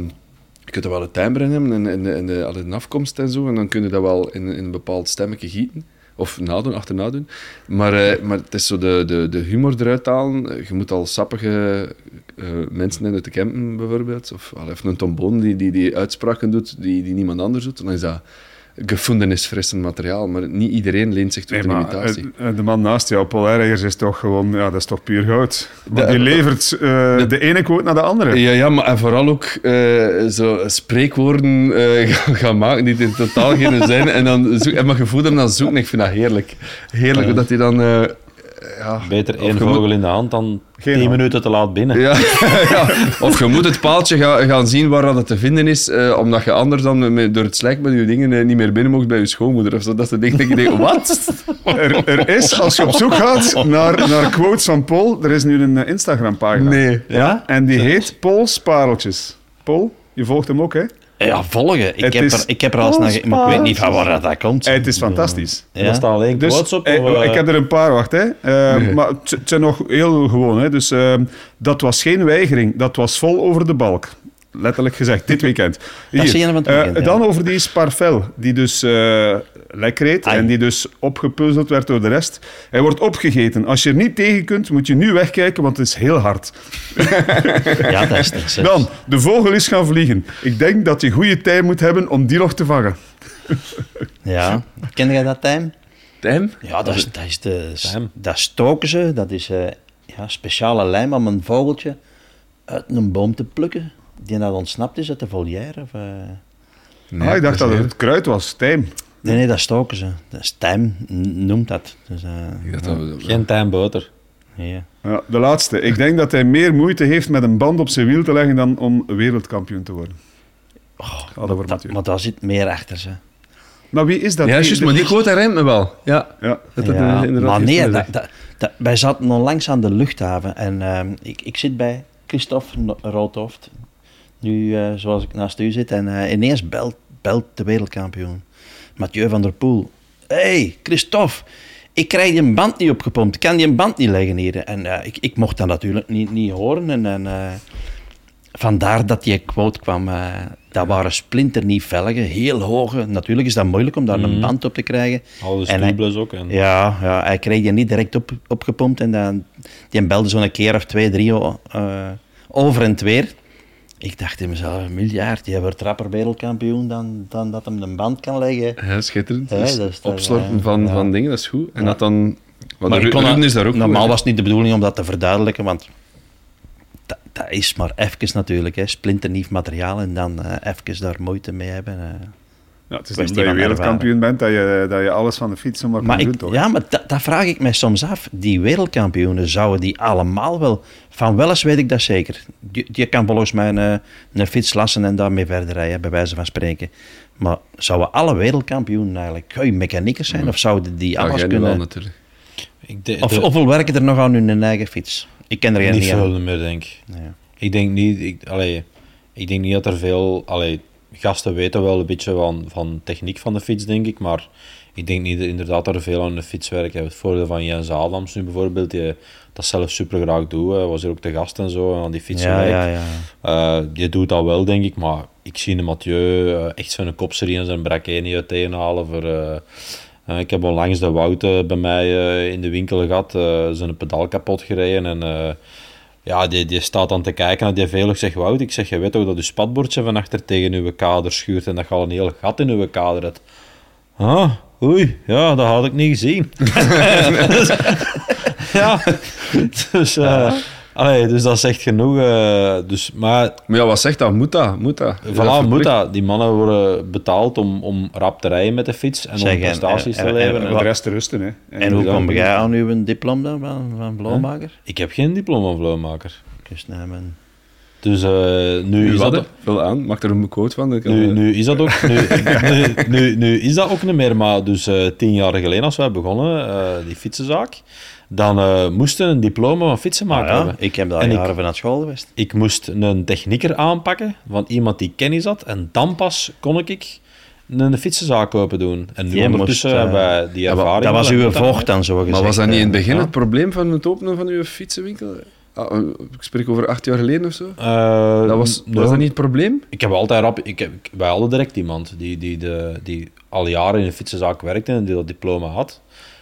je kunt er wel het timbre in hebben, in, in, de, allee, de afkomst en zo. En dan kun je dat wel in, in een bepaald stemmetje gieten. Of nadoen, achterna doen. Maar, eh, maar het is zo de, de, de humor eruit halen. Je moet al sappige eh, mensen in de campen bijvoorbeeld. Of al even een tomboon die, die, die uitspraken doet die, die niemand anders doet. Dan is dat gevoelensfrissend materiaal. Maar niet iedereen leent zich tot Nee, een maar imitatie. eh, eh, de man naast jou, Paul Ergers, is toch gewoon, ja, dat is toch puur goud. Want De- die levert eh, de ene quote naar de andere. Ja, ja, maar en vooral ook zo spreekwoorden gaan- maken die er totaal geen zijn. En dan zoek, en maar je voelt hem dan zoeken. Ik vind dat heerlijk. Heerlijk dat hij dan... ja, Beter één moet- vogel in de hand dan Geen tien hand. minuten te laat binnen. Ja, ja, of je moet het paaltje ga- gaan zien waar dat het te vinden is, eh, omdat je anders dan met, door het slijk met je dingen eh, niet meer binnen mocht bij je schoonmoeder. Of zo. Dat is de ding dat je denkt, wat? Er, er is, als je op zoek gaat naar, naar quotes van Paul, er is nu een eh, Instagram-pagina. Nee. Ja? En die heet Paul's Pareltjes. Paul, je volgt hem ook, hè? Ja, volgen. Ik, Het heb, er, ik heb er al eens naar... Maar ik weet niet van waar dat komt. Eh, Het is fantastisch. Er Ja. staan alleen Dus, quotes op. eh, of, eh, ik heb er een paar, wacht. Hè. Eh, Nee. Maar het zijn nog heel gewoon. Hè. Dus, eh, dat was geen weigering, dat was vol over de balk. Letterlijk gezegd, dit weekend. Dat eh, ja. Dan over die Sparvel, die dus lek reed Ai. en die dus opgepuzzeld werd door de rest. Hij wordt opgegeten. Als je er niet tegen kunt, moet je nu wegkijken, want het is heel hard. Ja, dat is... Dat is Dan, de vogel is gaan vliegen. Ik denk dat je goede tijd moet hebben om die nog te vangen. Ja. Ken jij dat, Tijm? Tim? Ja, dat is, dat is de... Tijm. Dat stoken ze. Dat is eh, ja, speciale lijm om een vogeltje uit een boom te plukken. Die dat ontsnapt is uit de volière. Of, eh, Nee, ah, ik dacht dat het het kruid was, tijm. Nee, nee, dat stoken ze. Dat is tijm, noemt dat. Dus, eh, Ik dacht dat we- Geen tuinboter. ja. Ja, de laatste. Ik denk dat hij meer moeite heeft met een band op zijn wiel te leggen dan om wereldkampioen te worden. Oh, dat voor Dat, maar daar zit meer achter ze. Maar wie is dat? Ja, Wie- juist, maar die quote herinnert me wel. Ja. Ja. Dat het, Ja, inderdaad maar iets nee, meer dat, zegt. dat, dat- wij zaten onlangs aan de luchthaven en ehm, ik, ik zit bij Christophe No- Roodhoofd, nu eh, zoals ik naast u zit, en eh, ineens belt, belt de wereldkampioen, Mathieu van der Poel. hey, Christophe, ik krijg die band niet opgepompt, ik kan die band niet leggen hier. En eh, ik, ik mocht dat natuurlijk niet, niet horen en... en eh, vandaar dat die quote kwam. eh, dat waren splinternieuw velgen, heel hoge. Natuurlijk is dat moeilijk om daar een band op te krijgen. Al de En hij- stoebles ook. En, Ja, ja, hij kreeg die niet direct op, opgepompt. En dan, die belde zo'n keer of twee, drie over en weer. Ik dacht in mezelf, een miljard, die wordt rapper wereldkampioen dan, dan dat hem een band kan leggen. Ja, schitterend. Ja, Dus toch, opslorpen ja. van, van dingen, dat is goed. En dat dan... Want Maar kon is daar ook Normaal goed was het niet de bedoeling om dat te verduidelijken, want dat, dat is maar even natuurlijk. Hè. Splinternieuw materiaal en dan eh even daar moeite mee hebben. eh. Ja, het is niet dat je wereldkampioen bent, dat je, dat je alles van de fiets zomaar Maar kan doen, toch? ja, maar dat, dat vraag ik mij soms af. Die wereldkampioenen, zouden die allemaal wel... Van Welles weet ik dat zeker. Die kan volgens mij een, een fiets lassen en daarmee verder rijden, bij wijze van spreken. Maar zouden alle wereldkampioenen eigenlijk goeie mechaniekers zijn? Of zouden die Ja, alles nu wel kunnen... natuurlijk. Ik de- Of, de- ofwel werken er nog aan hun eigen fiets? Ik ken er geen niet niet veel aan. meer, denk ik. Ja. Ik denk niet, ik, allee, ik denk niet dat er veel. Allee, gasten weten wel een beetje van, van techniek van de fiets, denk ik. Maar ik denk niet inderdaad dat er veel aan de fiets werken. Het voordeel van Jens Adams nu bijvoorbeeld, die dat zelf super graag doet. Hij was hier ook te gast en zo en aan die fietsen. Ja, ja, ja. Eh, die doet dat wel, denk ik. Maar ik zie de Mathieu eh, echt zijn kopserie en zijn braquet niet uiteenhalen. Voor, eh, ik heb onlangs de Wout eh, bij mij in de winkel gehad. eh, zijn pedaal kapot gereden. En ja, die, die staat dan te kijken naar die veilig. Zeg Wout, ik zeg, je weet toch dat je spatbordje van achter tegen uw kader schuurt en dat je al een heel gat in uw kader hebt. Ah, oei, ja, dat had ik niet gezien. ja, dus, eh, allee, dus dat is echt genoeg. eh, dus, maar Maar ja, wat zegt dat? Moet dat? Moet dat? Is dat Voilà, moet dat. Die mannen worden betaald om, om rap te rijden met de fiets en Zeg, om prestaties en- te en- leveren. en En En de rest te rusten, hè. En hoe kom jij aan uw diploma dan van, van? Ik heb geen diploma vlooimaker. Dus, nee, men- Dus eh, nu, Nu is wat? dat? Vul aan. Maak er een quote van. nu, nu is dat ook nu, nu, nu, nu is dat ook niet meer. Maar dus eh, tien jaar geleden als wij begonnen, eh, die fietsenzaak, dan eh, moesten een diploma van fietsen Ah, maken ja, hebben. ik heb daar En ik- jaren van naar school geweest. Ik moest een technieker aanpakken van iemand die kennis had. En dan pas kon ik een fietsenzaak open doen. En nu Die ondertussen moest, eh, hebben wij die ja, maar ervaring. Dat was uw voogd dan, zo gezegd. maar was dat niet in het begin ja. het probleem van het openen van uw fietsenwinkel? Ah, eh, ik spreek over acht jaar geleden of zo. Eh, Dat was, dat niet het probleem? Ik heb altijd rap, ik heb, ik- wij hadden direct iemand die, die, de, die al jaren in een fietsenzaak werkte en die dat diploma had.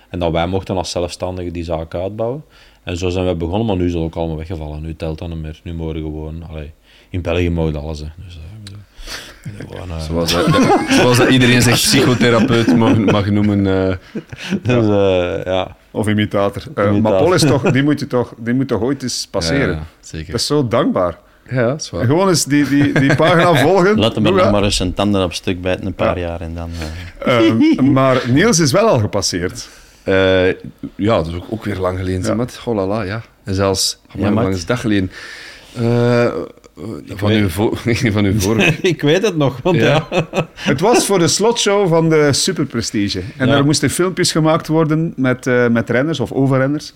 En dat wij mochten als zelfstandigen die zaak uitbouwen. En zo zijn we begonnen, maar nu is het ook allemaal weggevallen. Nu telt dat niet meer. Nu mogen we gewoon... Allee, in België mogen alles. Hè. Dus, eh, gewoon, eh, Zoals, dat, zoals dat iedereen zich psychotherapeut mag, mag noemen. eh. dus, eh, ja. Of imitator. Eh, Imitator. Maar Paul is toch, die, moet je toch, die moet toch ooit eens passeren? Ja, zeker. Dat is zo dankbaar. Ja, dat is waar. Gewoon eens die, die, die pagina volgen. Laat hem er nog maar eens zijn tanden op stuk bijten een paar Ja. jaar en dan... maar Niels is wel al gepasseerd. Eh, ja, dat is ook, ook weer lang geleden. Ja. Met, oh la la, ja. En zelfs, Ja, maar lang is dat geleden? Eh, van, weet- uw vo- van uw vorige. ik weet het nog, want Ja. ja. Het was voor de slotshow van de Super Prestige. En Ja. daar moesten filmpjes gemaakt worden met, eh, met renners of overrenners.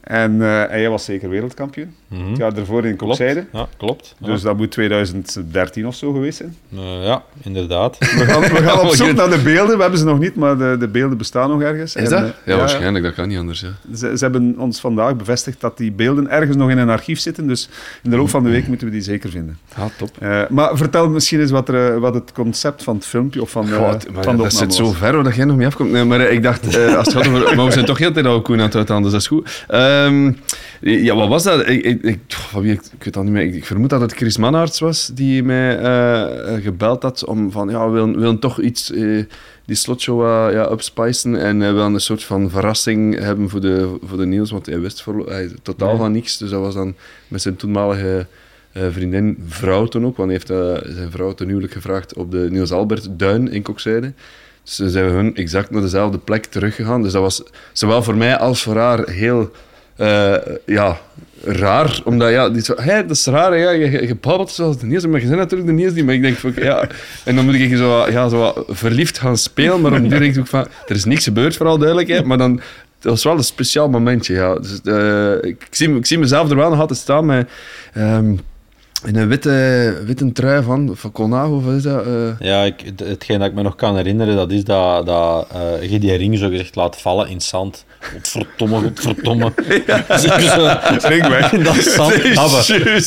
En, eh, en jij was zeker wereldkampioen. Mhm. Het jaar ervoor in Klopt. Kokzijde. Ja, klopt. Ja. Dus dat moet 2013 of zo geweest zijn. Eh, ja, inderdaad. We gaan, we gaan op Oh, zoek naar de beelden. We hebben ze nog niet, maar de, de beelden bestaan nog ergens. Is En, dat? eh, Ja, waarschijnlijk. Dat kan niet anders. Ja. Ze, ze hebben ons vandaag bevestigd dat die beelden ergens nog in een archief zitten. Dus in de loop van de week moeten we die zeker vinden. Ah, top. Eh, maar vertel misschien eens wat, er, eh, wat het concept van het filmpje of van, de, God, van de dat zit zo ver dat jij nog niet afkomt. Nee, maar eh, ik dacht, als het gaat over... Maar we zijn toch heel tijd al Koen aan het dus dat is goed. Ehm, ja, wat was dat? Ik, ik, ik, weet dat niet meer. Ik, vermoed dat het Chris Mannaerts was die mij gebeld had om van, ja, we willen, toch iets... die slotshow uh, ja, upspicen en uh, wel een soort van verrassing hebben voor de, voor de Niels, want hij wist voor, hij, totaal Nee. van niks. Dus dat was dan met zijn toenmalige eh, vriendin, vrouw toen ook, want hij heeft eh, zijn vrouw ten huwelijk gevraagd op de Niels Albert Duin in Kokzijde. Dus ze zijn hun exact naar dezelfde plek teruggegaan. Dus dat was zowel voor mij als voor haar heel eh, ja, raar. Omdat ja, die zo, hey, dat is raar, ja, je, babbelt zoals de Niels, maar je bent natuurlijk de Niels niet. Maar ik denk van, ja... En dan moet ik zo, ja, zo verliefd gaan spelen, maar denk ik ook van... Er is niks gebeurd, vooral duidelijkheid, maar dan... Was wel een speciaal momentje, ja. Dus, ik, zie, ik zie mezelf er wel nog altijd staan met... In een witte, witte trui van, van Colnago, of wat is dat? eh? Ja, ik, het- hetgeen dat ik me nog kan herinneren, dat is dat, dat eh, je die ring zo gezegd laat vallen in zand. Godverdomme, godverdomme. Ring weg. In dat zand. Dat,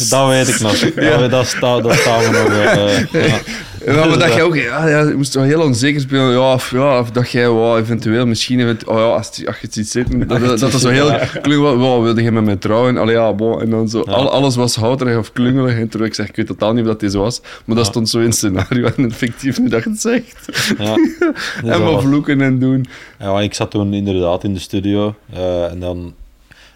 dat weet ik nog. Ja. Dat, staat, dat staan we nog. eh, ja. En dan dacht je ook, ja, ja, je moest wel heel onzeker spelen. Ja, of, ja, of dacht jij, wow, eventueel, misschien, event- oh ja, als, het- als je het ziet zitten, dat, dat, dat is zo heel klungelig. Wow, wilde je met mij trouwen? Allee, ja, bon. En dan zo, al, alles was houterig of klungelig. En terwijl ik zeg, ik weet totaal niet of dat dit was. Maar dat stond zo in het scenario en effectief nu dat je het zegt. Ja. En dat maar was- vloeken en doen. Ja, ik zat toen inderdaad in de studio eh, en dan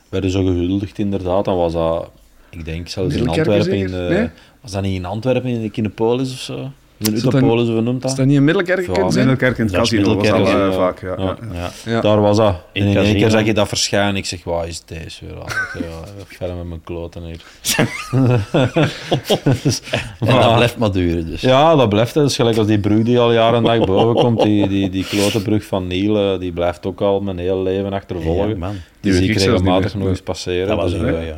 werden zo gehuldigd inderdaad. Dan was dat, ik denk zelfs in Antwerpen. In, Nee? Was dat niet in Antwerpen, in de Kinepolis of zo? In Is dat Utopolis, hoe noemt Is dat? niet in Middelkerk Ja? Middelkerk in het Dat is casino was dat Middelkerk, eh, ja. vaak. Ja. Ja. Ja. Ja. Ja. Daar was dat. In En in één casino. keer zag je dat verschijnen. Ik zeg, wat is deze weer al? Zeg, verder met mijn kloten hier. En maar- dat blijft maar duren. Dus. Ja, dat blijft. hè. Dat is gelijk als die brug die al jaren en dag boven komt. Die, die, die klote brug van Niel, eh, die blijft ook al mijn hele leven achtervolgen. Ja, man. die Die zie ik regelmatig nog eens passeren. Dat was Dus, een eh, ja, ja.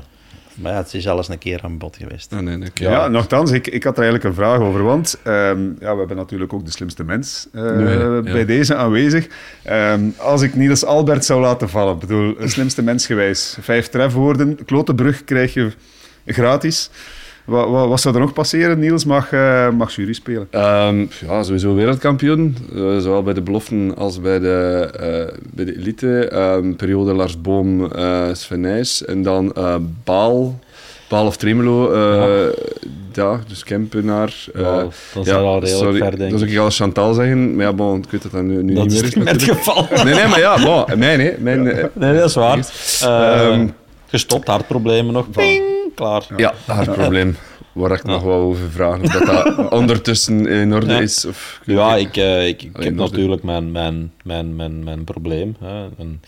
Maar ja, het is alles een keer aan bod geweest. Nee, nee. Ja, Ja. nogthans, ik, ik had er eigenlijk een vraag over, want ehm, ja, we hebben natuurlijk ook de slimste mens eh, Nee, ja. bij deze aanwezig. Ehm, als ik Niels Albert zou laten vallen, ik bedoel, de slimste mens gewijs, vijf trefwoorden, klotenbrug krijg je gratis. Wat, wat, wat zou er nog passeren? Niels mag, eh, mag jury spelen. Ehm, ja, sowieso wereldkampioen. Eh, zowel bij de beloften als bij de, eh, bij de elite. Ehm, periode Lars Boom, eh Sven Nys. En dan eh, Baal. Baal of Tremelo. eh, ja. dus Kempenaar. eh, Ja, dan zijn we al redelijk sorry, ver, denk Dat zou ik al Chantal zeggen. Maar ja, bon, ik weet dat dat nu, nu Dat niet is meer is. niet meer het geval. Nee, nee, maar ja, bon, mijn, hè. Mijn, Nee, dat is waar. Eh, Ehm, gestopt, hartproblemen nog. Ping, klaar. ja, haar probleem. Waar ik nog wel over vragen. Of dat, dat ondertussen in orde Ja. is. Of, Ja, ik, eh, ik, ik heb natuurlijk mijn, mijn, mijn, mijn, mijn probleem. Hè. En,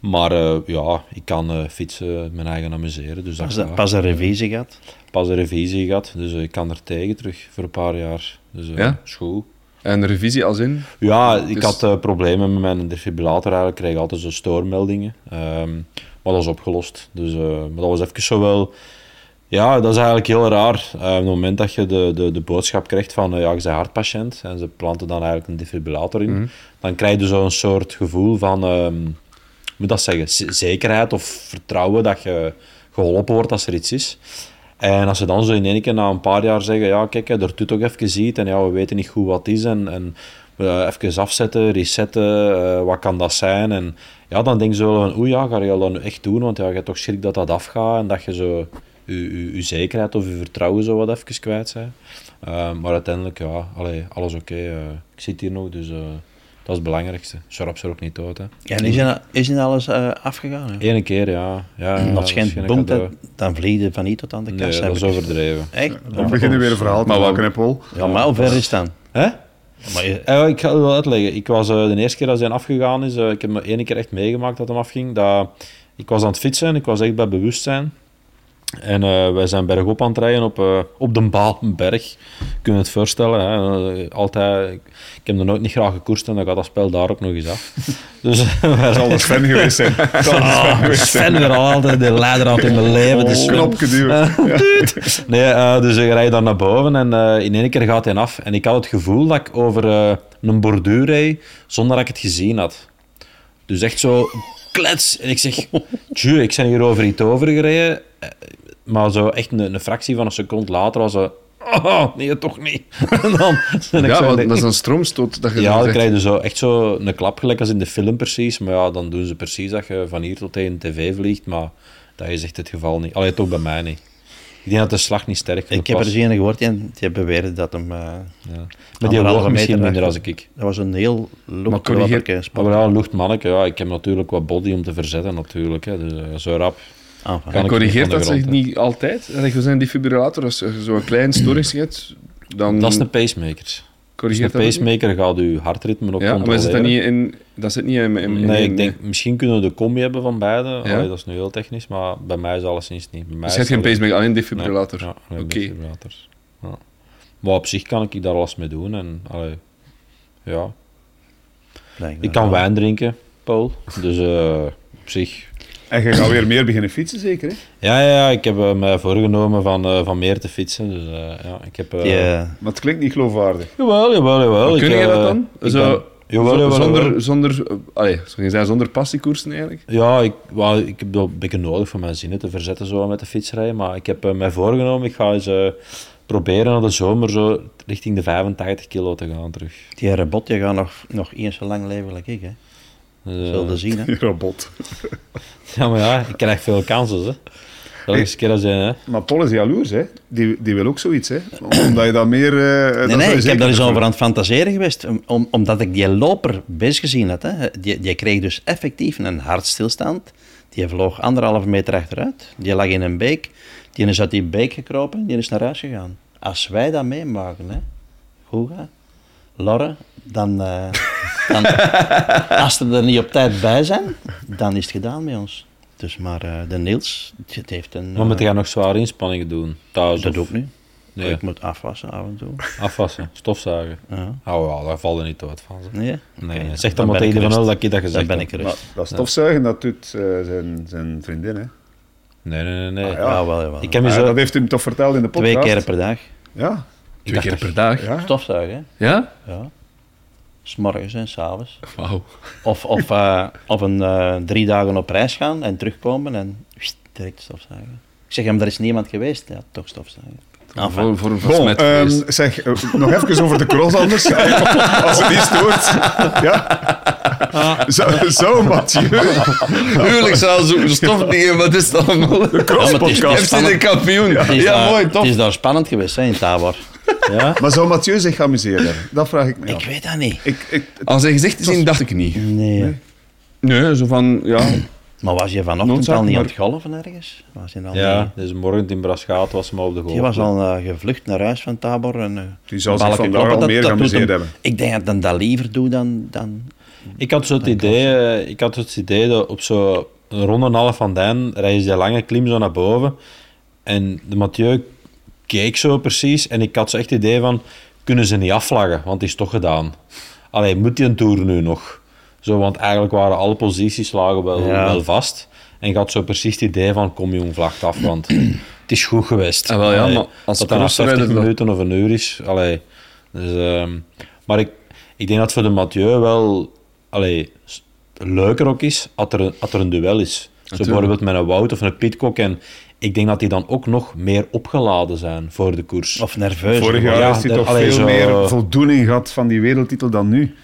maar eh, ja, ik kan eh, fietsen, mijn eigen amuseren. Dus dat Pas, pas een revisie gehad. Pas een revisie gehad, dus ik kan er tegen terug voor een paar jaar. Dus Ja? is goed. En de revisie als in? Ja, ik Dus- had eh, problemen met mijn defibrillator eigenlijk. Ik kreeg altijd zo stoormeldingen. Ehm, maar dat is opgelost. Dus eh, maar dat was even zo wel... Ja, dat is eigenlijk heel raar. Eh, op het moment dat je de, de, de boodschap krijgt van eh, ja, je bent hartpatiënt en ze planten dan eigenlijk een defibrillator in, Mhm. dan krijg je zo'n soort gevoel van, ehm, moet dat zeggen, zekerheid of vertrouwen dat je geholpen wordt als er iets is. En als ze dan zo in één keer na een paar jaar zeggen, ja kijk, er doet toch even iets en ja, we weten niet goed wat het is en, en eh, even afzetten, resetten, eh, wat kan dat zijn? En ja, dan denk je zo van, oeh ja, ga je dat nu echt doen? Want ja, je hebt toch schrik dat dat afgaat en dat je zo je, je, je zekerheid of je vertrouwen zo wat even kwijt bent. Eh, maar uiteindelijk, ja, allee, alles oké. eh, ik zit hier nog, dus eh, dat is het belangrijkste. Sharp er ook niet dood, hè. Ja, en is in, is in alles eh, afgegaan? hè? Eén keer, ja. ja En dat schijnt cadeau. dan vlieg je van hier tot aan de Nee, kast. dat is overdreven. Echt? We beginnen weer een verhaal te maken, Paul. Ja, maar hoe ver is het dan? Hè? Maar Eh, ik ga het wel uitleggen. Ik was eh, de eerste keer dat hij afgegaan is, eh, ik heb me ene keer echt meegemaakt dat hem afging. Dat, ik was aan het fietsen, ik was echt bij bewustzijn. En eh, wij zijn bergop aan het rijden op, eh, op de Balenberg. Kun je het voorstellen. Hè? Eh, altijd, ik, heb er nooit niet graag gekoerst en dan gaat dat spel daar ook nog eens af. dus wij zal de Sven geweest zijn. De Sven geweest zijn. Sven weer al altijd de leidraad in mijn leven. Dus Sven. Knopje duwen. Nee, eh, dus ik rijd dan naar boven en in één keer gaat hij af. En ik had het gevoel dat ik over een borduur rijd zonder dat ik het gezien had. Dus echt zo klets. En ik zeg, tju, ik ben hier over iets overgereden. Eh, Maar zo echt een, een fractie van een seconde later was zo... Oh, nee, toch niet. en dan ik Ja, want dat is een stroomstoot. Dat je ja, dan krijg je zo echt zo een klap, gelijk als in de film precies. Maar ja, dan doen ze precies dat je van hier tot tegen de tv vliegt. Maar dat is echt het geval niet. Allee, toch bij mij niet. Ik denk dat de slag niet sterk genoeg ik heb er was. eens een gehoord die, die beweerde dat hem... eh, Ja. Maar die woog misschien minder als ik. Dat was een heel luchtloperke Maar wel een luchtmanneke, ja. Ik heb natuurlijk wat body om te verzetten, natuurlijk. Hè. Dus eh, zo rap. Ah, Kan En ik corrigeert dat zich niet altijd? Dat je zo'n defibrillator, als je zo'n klein storing hebt, dan Dat is een pacemaker. Dus een corrigeert dat ook niet? pacemaker gaat je hartritme ook Ja, maar zit dat niet in... Dat zit niet in... in, in- Nee, in- ik denk, misschien kunnen we de combi hebben van beide. Ja? Allee, dat is nu heel technisch, maar bij mij is alleszins niet. Bij mij Dus je is hebt geen pacemaker, alleen defibrillator. Nee, ja, alleen Oké. defibrillators. Ja. Maar op zich kan ik daar alles mee doen. En, allee, ja. Blijkbaar Ik kan wel. wijn drinken, Paul. Dus eh, op zich... En je gaat weer meer beginnen fietsen, zeker? Hè? Ja, ja, ja, ik heb eh, mij voorgenomen van, eh, van meer te fietsen. Dus, eh, ja, ik heb, Maar het klinkt niet geloofwaardig. Jawel, jawel, jawel. Kun Ik, je dat dan? Zo, ben- jawel, zo- jawel, zonder, jawel. zonder, uh, allee, zeggen, zonder passiekoersen eigenlijk? Ja, ik, wel, ik heb dat een beetje nodig voor mijn zinnen te verzetten zo met de fietsrijden. Maar ik heb eh, mij voorgenomen, ik ga eens proberen na de zomer zo richting de 85 kilo te gaan terug. die robot die gaat nog, nog eens zo lang leven als ik. Hè. Dus, Zullen zien. Hè. Robot. ja, maar ja, ik krijg veel kansen. Hè. Keer als je... Hè. Maar Paul is jaloers, hè? Die, die wil ook zoiets, hè? Omdat je dat meer... eh, dat Nee, nee, zou je ik heb daar eens over aan het fantaseren geweest, om- om, omdat ik die loper bezig gezien had. Hè. Die, die kreeg dus effectief een hartstilstand. Die vloog anderhalve meter achteruit. Die lag in een beek. Die is uit die beek gekropen die is naar huis gegaan. Als wij dat meemaken, hè, goed hè, Lorre, dan, eh, dan als ze er niet op tijd bij zijn, dan is het gedaan met ons. Dus maar eh, de Niels, het heeft een... Maar moet eh, je nog zware inspanningen doen? Thuis dat of doe ik nu. Nee. Ik moet afwassen af en toe. afwassen, stofzuigen? Ja. Oh ja, daar valt er niet dood van. zeg. Nee? Nee, zeg dan maar ben ik tegen nul dat ik dat gezegd Dan ben heb. ik gerust. Maar dat stofzuigen, dat doet eh, zijn, zijn vriendin, hè? Nee, nee, nee. nee. Ah, ja. Ja, wel, wel. Ik heb Ah, zo... dat heeft hij hem toch verteld in de podcast? Twee keer per dag. Ja. Twee keer per dag? ja. Stofzuigen, hè? Ja? Ja. S'morgens en s'avonds. Of, of, eh, of een eh, drie dagen op reis gaan en terugkomen en wst, direct stofzuigen. Ik zeg hem, er is niemand geweest. Ja, toch stofzuigen. Enfin, Voor, voor een Bon, ehm, geweest. zeg, eh, nog even over de cross anders. Als het niet stoort. Ja. Zou, zou Mathieu Tuurlijk zou zo'n stofdingen, wat is dat allemaal? de Ja, crosspodcast... FC de kampioen. Ja, daar- mooi, tof. Het is daar spannend geweest, hè, in Tabor. Ja? Maar zou Mathieu zich amuseren? Dat vraag ik me Ik af. weet dat niet. Ik, ik, Als hij te zien, dacht ik niet. Nee. Nee, zo van, ja... Maar was je vanochtend Noodzaak, al niet aan maar- het golven ergens? Was je al Ja, niet- deze morgen in Braschaat was maar op de golf. Die was al eh, gevlucht naar huis van Tabor. En, eh, Die zal zich vandaag kloppen. al Dat- meer dat geamuseerd hem- hebben. Ik denk dat dan dat liever doe dan... dan Ik had zo het idee, eh, ik had het idee dat op zo'n ronde en half van Dijn rijden ze die lange klim zo naar boven. En de Mathieu keek zo precies en ik had zo echt het idee van, kunnen ze niet afvlaggen, want het is toch gedaan. Allee, moet die een tour nu nog? Zo, want eigenlijk waren alle posities lagen wel, Ja. wel vast. En ik had zo precies het idee van, kom jong, vlag af, want het is goed geweest. Ah, wel ja, Allee, maar als na crossrijder 50 dat- minuten of een uur is. Allee, dus, ehm, maar ik, ik denk dat voor de Mathieu wel allee, leuker ook is als er, een- als er een duel is. Zo bijvoorbeeld met een Wout of een Pitcock. En ik denk dat die dan ook nog meer opgeladen zijn voor de koers. of nerveus. Vorig jaar Ja, heeft hij toch allee, veel zo- meer voldoening gehad van die wereldtitel dan nu.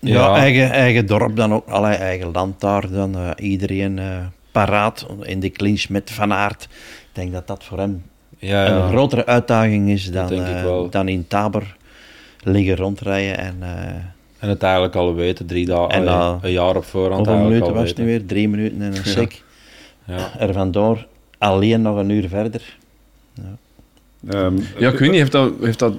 Ja, Ja. Eigen, eigen dorp dan ook, allee, eigen land daar dan. eh, iedereen eh, paraat in de clinch met Van Aert. Ik denk dat dat voor hem ja, een ja. grotere uitdaging is dan, eh, dan in Tabor liggen rondrijden. En eh, En het eigenlijk al weten, drie dagen, En, een jaar op voorhand hoeveel eigenlijk minuten was het nu weer? Drie minuten en een sec. Ja. Er vandoor alleen nog een uur verder. Ehm, Ja, ik weet niet, heeft dat, heeft dat...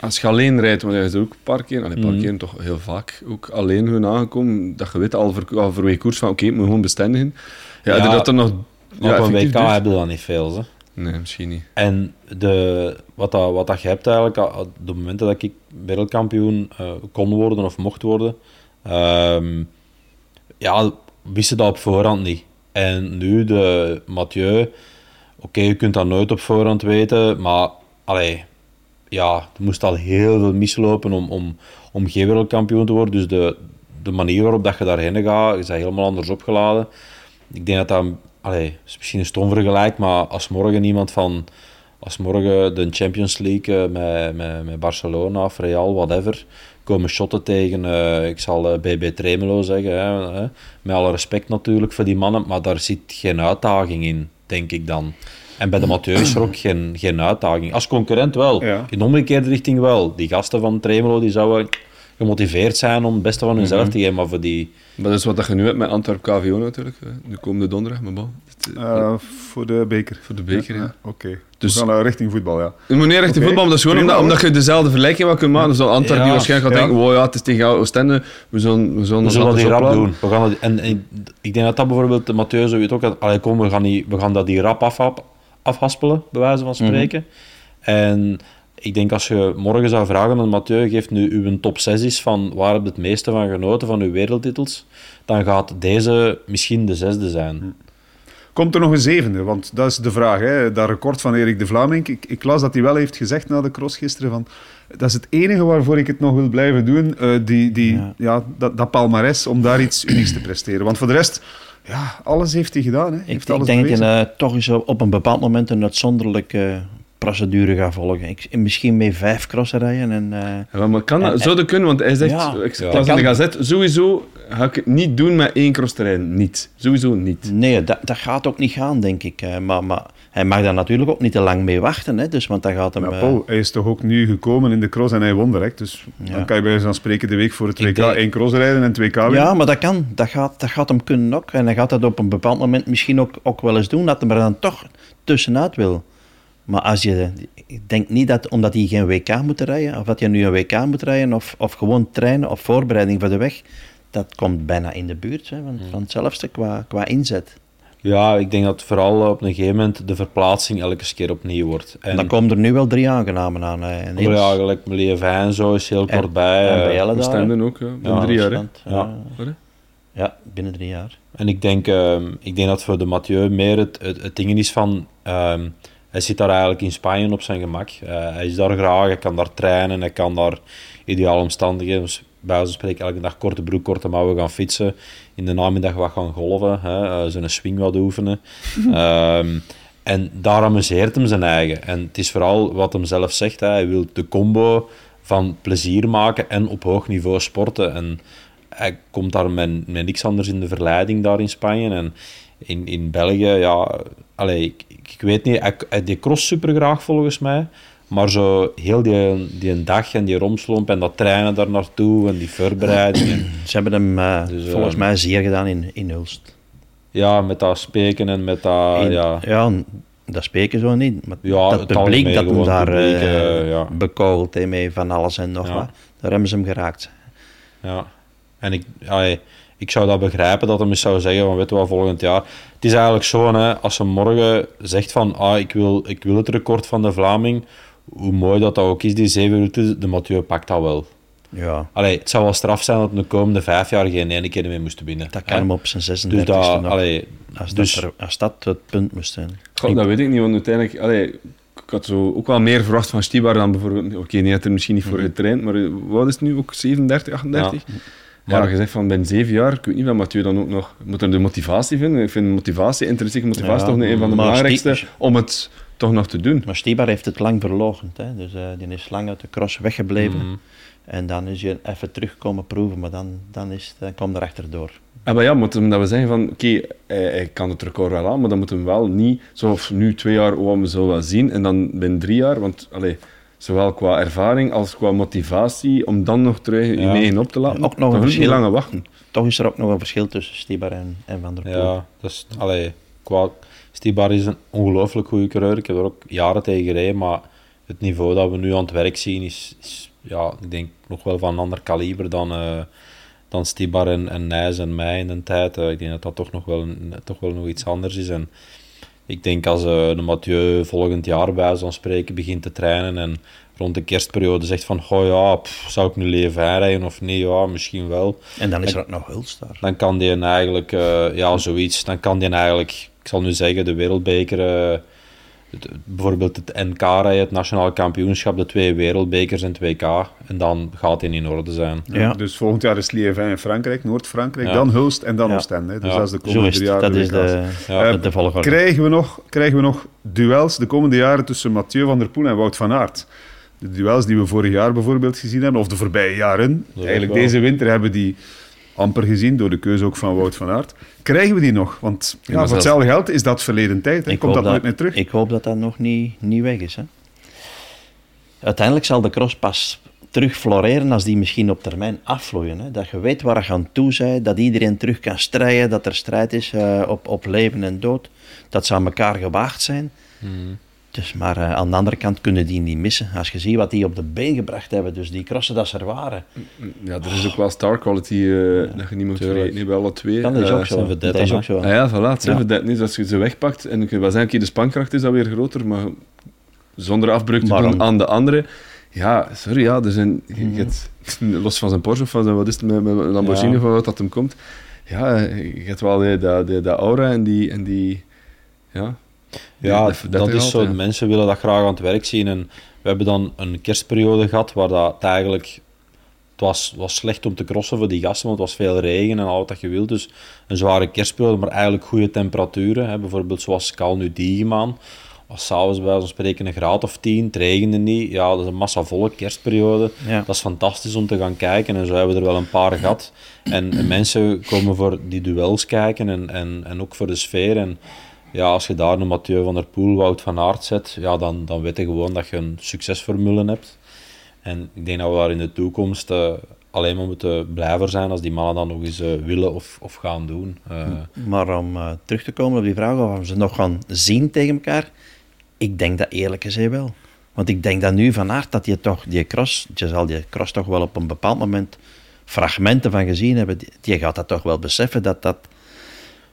Als je alleen rijdt, want hij is ook allee, een paar Mhm. keer toch heel vaak ook alleen gewoon aangekomen, dat je weet al voor, al voor je koers van, oké, ik moet gewoon bestendigen. Ja, Ja, dat er nog... Maar op een WK duurt. heb je dat niet veel. Hè. Nee, misschien niet. En de, wat, dat, wat dat je hebt eigenlijk, op de momenten dat ik wereldkampioen eh, kon worden of mocht worden, ehm, ja, wisten dat op voorhand niet. En nu de Mathieu, oké, je kunt dat nooit op voorhand weten, maar allee, ja, er moest al heel veel mislopen om, om, om geen wereldkampioen te worden. Dus de, de manier waarop dat je daarheen gaat, is helemaal anders opgeladen. Ik denk dat dat, allee, is misschien een stom vergelijk, maar als morgen iemand van, als morgen de Champions League eh, met, met, met Barcelona of Real, whatever, komen shotten tegen, eh, ik zal eh, BB Tremelo zeggen, hè, hè, met alle respect natuurlijk voor die mannen, maar daar zit geen uitdaging in, denk ik dan. En bij de Mathieu is er ook geen, geen uitdaging. Als concurrent wel, Ja. in de omgekeerde richting wel. Die gasten van Tremelo die zouden gemotiveerd zijn om het beste van hunzelf te geven, maar voor die... Maar dat is wat dat je nu hebt met Antwerp KVO natuurlijk. Nu komende donderdag, maar bon. Het, eh, eh, voor de beker. Voor de beker, ja. Oké. Dus- We gaan naar richting voetbal, ja. Je moet niet Oké, voetbal, maar dat is gewoon prima, omdat, omdat je dezelfde vergelijking wel kunt maken. Dus zal Antwerp die waarschijnlijk gaat ja. denken, wow, ja, het is tegen Oostende, we zullen, we zullen We zullen die rap doen. We gaan dat, en, en ik denk dat dat bijvoorbeeld de Mathieu zo weet ook. dat, Allee, kom, we gaan, die, we gaan dat die rap af, afhaspelen, bij wijze van spreken. En ik denk als je morgen zou vragen aan Mathieu, geeft nu uw top 6 is van waar heb je het meeste van genoten van uw wereldtitels, dan gaat deze misschien de zesde zijn. Komt er nog een zevende? Want dat is de vraag. Hè. Dat record van Erik de Vlaming. Ik, ik las dat hij wel heeft gezegd na de cross gisteren van... Dat is het enige waarvoor ik het nog wil blijven doen. eh, die, die, ja. Ja. dat, dat palmares, om daar iets unieks te presteren. Want voor de rest, ja, alles heeft hij gedaan. Hè. Ik, heeft ik denk dat hij eh, toch eens op een bepaald moment een uitzonderlijke procedure gaat volgen. Ik, misschien met vijf crossen rijden en... eh, Ja, maar kan dat? En- Zou dat kunnen? Want hij zegt, Ja, ik ja. las in de kan. gazet, sowieso ga ik het niet doen met één crossterrein. Niet. Sowieso niet. Nee, dat, dat gaat ook niet gaan, denk ik. eh, Maar, maar hij mag daar natuurlijk ook niet te lang mee wachten. Hè, dus, want dan gaat hem... Ja, eh, Paul, hij is toch ook nu gekomen in de cross en hij won direct. Dus Ja. dan kan je bij wijze van spreken de week voor het 2K denk- één cross rijden en 2K winnen. Ja, maar dat kan. Dat gaat, dat gaat hem kunnen ook. En hij gaat dat op een bepaald moment misschien ook, ook wel eens doen, dat hij er dan toch tussenuit wil. Maar als je, ik denk niet dat omdat hij geen WK moet rijden, of dat je nu een WK moet rijden, of, of gewoon trainen of voorbereiding voor de weg, dat komt bijna in de buurt hè, van, van hetzelfde qua, qua inzet. Ja, ik denk dat vooral op een gegeven moment de verplaatsing elke keer opnieuw wordt. En dan komen er nu wel drie aangenamen aan. hè. En Oh ja, gelijk en zo is heel En- kort bij. en eh, bij Jelle We daar, ook, ja. binnen Ja, drie jaar. Stand, Ja. eh, Wat, hè? ja, binnen drie jaar. En ik denk, ehm, ik denk dat voor de Mathieu meer het, het, het ding is van... ehm, hij zit daar eigenlijk in Spanje op zijn gemak. Eh, hij is daar graag, hij kan daar trainen, hij kan daar ideale omstandigheden... Bij wijze van spreken elke dag korte broek, korte mouwen gaan fietsen. In de namiddag wat gaan golven, hè, eh, zijn swing wat oefenen. Ehm, en daar amuseert hem zijn eigen. En het is vooral wat hem zelf zegt, hè, hij wil de combo van plezier maken en op hoog niveau sporten. En hij komt daar met, met niks anders in de verleiding daar in Spanje. En in, in België, ja, allee, ik, ik weet niet, hij, hij die cross super graag volgens mij. Maar zo heel die, die een dag en die romslomp en dat trainen daar naartoe en die voorbereidingen. Ze hebben hem eh, Dus, eh, volgens mij zeer gedaan in, in Hulst. ja, met dat spreken en met dat, In- ja. ja, dat spreken zo niet. Maar Ja, dat het publiek dat hem daar publiek, ja. bekogeld met van alles en nog Ja. wat, daar hebben ze hem geraakt. Ja. En ik, allee, ik zou dat begrijpen dat hij eens zou zeggen van weet je wat, volgend jaar. Het is eigenlijk zo, hè, als ze morgen zegt van ah, ik, wil, ik wil het record van de Vlaming, hoe mooi dat dat ook is, die zeven minuten, de Mathieu pakt dat wel. Ja, Allee, het zou wel straf zijn dat we de komende vijf jaar geen ene keer meer moesten winnen. dat hè. kan hem op zijn 36e Dus dat, nog. allee, als, dus, dat er- als dat het punt moest zijn. Goh, dat weet ik niet, want uiteindelijk... Allee, ik had zo ook wel meer verwacht van Stibar dan bijvoorbeeld... Oké, die had er misschien niet voor Mhm. getraind, maar eh, wat is het nu ook? 37, 38? Ja. Maar- je zegt van ben zeven jaar, ik weet niet of Mathieu dan ook nog... Moet er de motivatie vinden? Ik vind motivatie, intrinsieke motivatie Ja, toch een van de belangrijkste om het toch nog te doen. Maar Stibar heeft het lang verlogend. Hè? Dus eh, die is lang uit de cross weggebleven. Mhm. En dan is je even terugkomen proeven, maar dan, dan, is dan komt er achterdoor. Ah, maar ja, moet hem dat we zeggen van, oké, hij, hij kan het record wel aan, maar dan moet hem wel niet, zoals nu twee jaar, oh, we zullen wel zien, en dan binnen drie jaar, want allee, zowel qua ervaring als qua motivatie, om dan nog terug je Ja. negen op te laten, Ook nog dan een moet je niet verschil. langer wachten. Toch is er ook nog een verschil tussen Stibar en, en Van der Poel. Ja, dus, allee, qua, Stibar is een ongelooflijk goede coureur. Ik heb er ook jaren tegen gereden, maar het niveau dat we nu aan het werk zien is, is ja, ik denk nog wel van een ander kaliber dan, eh dan Stibar en, en Nijs en mij in de tijd. Eh, ik denk dat dat toch nog wel, toch wel nog iets anders is. En ik denk als eh, de Mathieu volgend jaar bij van spreken begint te trainen en rond de kerstperiode zegt van, goh ja, pff, zou ik nu leven rijden of niet? Ja, misschien wel En dan is er ook nog Hulst daar. dan kan die eigenlijk, ja, zoiets, dan kan die eigenlijk, ik zal nu zeggen, de wereldbeker, eh, het- bijvoorbeeld het NK rijden, het nationale kampioenschap, de twee wereldbekers en het WK, en dan gaat hij in orde zijn. Ja. Dus volgend jaar is Liévin in Frankrijk, Noord-Frankrijk, Ja. dan Hulst en dan Ja. Oostende. hè. Dus Ja. dat is de Zo komende is drie het. jaar. Dat is de, Ja. de, de volgorde. Krijgen we, nog, krijgen we nog duels de komende jaren tussen Mathieu van der Poel en Wout van Aert? De duels die we vorig jaar bijvoorbeeld gezien hebben, of de voorbije jaren. Dat Eigenlijk wel. deze winter hebben die amper gezien, door de keuze ook van Wout van Aert. Krijgen we die nog? Want ja, voor zelfs- hetzelfde geld is dat verleden tijd. Hè. Komt dat nooit meer terug? Ik hoop dat dat nog niet, niet weg is. Hè. Uiteindelijk zal de cross pas terug floreren als die misschien op termijn afvloeien. Hè. Dat je weet waar je aan toe bent, dat iedereen terug kan strijden, dat er strijd is eh, op, op leven en dood. Dat ze aan elkaar gewaagd zijn. Dus, maar eh, aan de andere kant kunnen die niet missen. Als je ziet wat die op de been gebracht hebben, dus die crossen dat ze er waren. Ja, er is ook wel star quality eh, dat je niet moet vergeten, niet alle twee. Dat is Eh, ook zo. Dat vedetten, is ook zo. Ah ja, voilà, Ja. verdetten is als je ze wegpakt. En oké, de spankracht is dan weer groter, maar zonder afbreuk te Waarom? doen aan de andere. Ja, sorry, ja, er zijn, je hebt, los van zijn Porsche of van zijn, wat is het, met, met een Lamborghini Ja. of wat dat hem komt. Ja, je hebt wel die, dat, die, dat aura en die, en die ja. Ja, dat- dat, dat is zo. mensen willen dat graag aan het werk zien. En we hebben dan een kerstperiode gehad waar dat het eigenlijk... Het was, was slecht om te crossen voor die gasten, want het was veel regen en al wat dat je wilt. Dus een zware kerstperiode, maar eigenlijk goede temperaturen. Hè. Bijvoorbeeld zoals Cal nu Diegemaan. was s'avonds bij van spreken een graad of 10, het regende niet. Ja, dat is een massa volle kerstperiode. Ja. Dat is fantastisch om te gaan kijken en zo hebben we er wel een paar gehad. En, en mensen komen voor die duels kijken en, en, en ook voor de sfeer. En ja, als je daar een Mathieu van der Poel, Wout van Aert zet, ja, dan, dan weet je gewoon dat je een succesformule hebt. En ik denk dat we daar in de toekomst eh, alleen maar moeten blijven zijn als die mannen dan nog eens eh, willen of, of gaan doen. Eh, Maar om terug te komen op die vraag of we ze nog gaan zien tegen elkaar, ik denk dat eerlijk gezegd wel. Want ik denk dat nu van aard dat je toch die cross, je zal die cross toch wel op een bepaald moment fragmenten van gezien hebben. Je gaat dat toch wel beseffen dat dat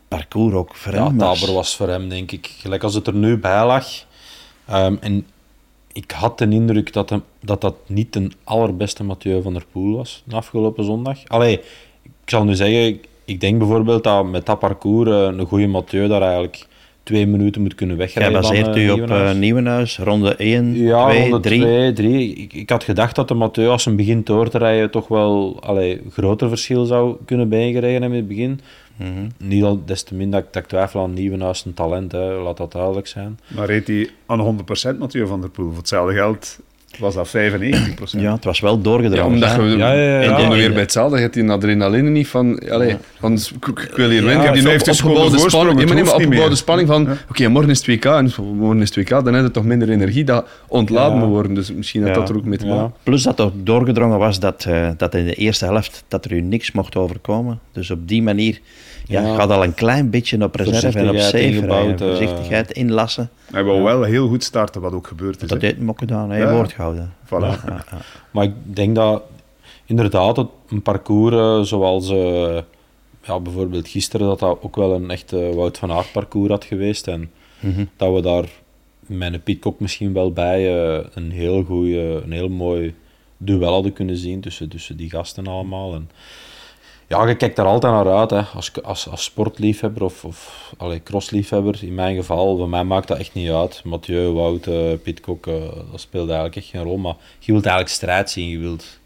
parcours ook voor Ja, hem was. Tabor was voor hem, denk ik, gelijk als het er nu bij lag. Ehm, en ik had de indruk dat, hem, dat dat niet de allerbeste Mathieu van der Poel was de afgelopen zondag. Allee, ik zal nu zeggen, ik, denk bijvoorbeeld dat met dat parcours eh, een goede Mathieu daar eigenlijk twee minuten moet kunnen Jij wegrijden. van, baseert eh, u op Nieuwenhuis. eh, Nieuwenhuis, ronde 1, Ja, 2, ronde 3. 2, 3. Ik, ik had gedacht dat de Mathieu, als hij begint door te rijden, toch wel allee, groter verschil zou kunnen bijgereden in het begin. Mhm. Niet al des te min dat ik, dat ik twijfel aan Nieuwenhuis een talent, hè. laat dat duidelijk zijn. Maar reed hij aan 100% Mathieu van der Poel. Voor hetzelfde geld was dat 95%. Ja, het was wel doorgedrongen. Ja, omdat hè. we Ja, ja, ja, en weer bij hetzelfde, je hebt die adrenaline niet van, allee, van ik, ik wil hier Ja, winnen, ik heb die 50 op, opgebouwde spanning, ja, het maar nee, maar hoeft niet opgebouwde meer. spanning van, oké, morgen is het WK, en morgen is het WK, dan heb je toch minder energie, dat ontladen Ja. moet worden, dus misschien had Ja. dat er ook mee te maken. Ja. Plus dat er doorgedrongen was dat, eh, dat in de eerste helft dat er u niks mocht overkomen. Dus op die manier ja, Ja. gaat al een klein beetje op reserve en op Voorzichtigheid safe eh. Voorzichtigheid inlassen. Hij wou wel heel goed starten, wat ook gebeurd is. Dat heeft hem ook gedaan, hij Ja. woord gehouden. Voilà. Ja, ja. Maar ik denk dat inderdaad het, een parcours eh, zoals eh, ja, bijvoorbeeld gisteren, dat dat ook wel een echt Wout van Aert parcours had geweest. En Mhm. dat we daar met een Pitcock misschien wel bij een heel goeie, een heel mooi duel hadden kunnen zien tussen, tussen die gasten allemaal. En, ja, je kijkt daar altijd naar uit, hè. Als, als, als sportliefhebber of, of allee, crossliefhebber. In mijn geval, voor mij maakt dat echt niet uit. Mathieu, Wout, eh, Pitcock, eh, dat speelt eigenlijk echt geen rol. Maar je wilt eigenlijk strijd zien, je wilt,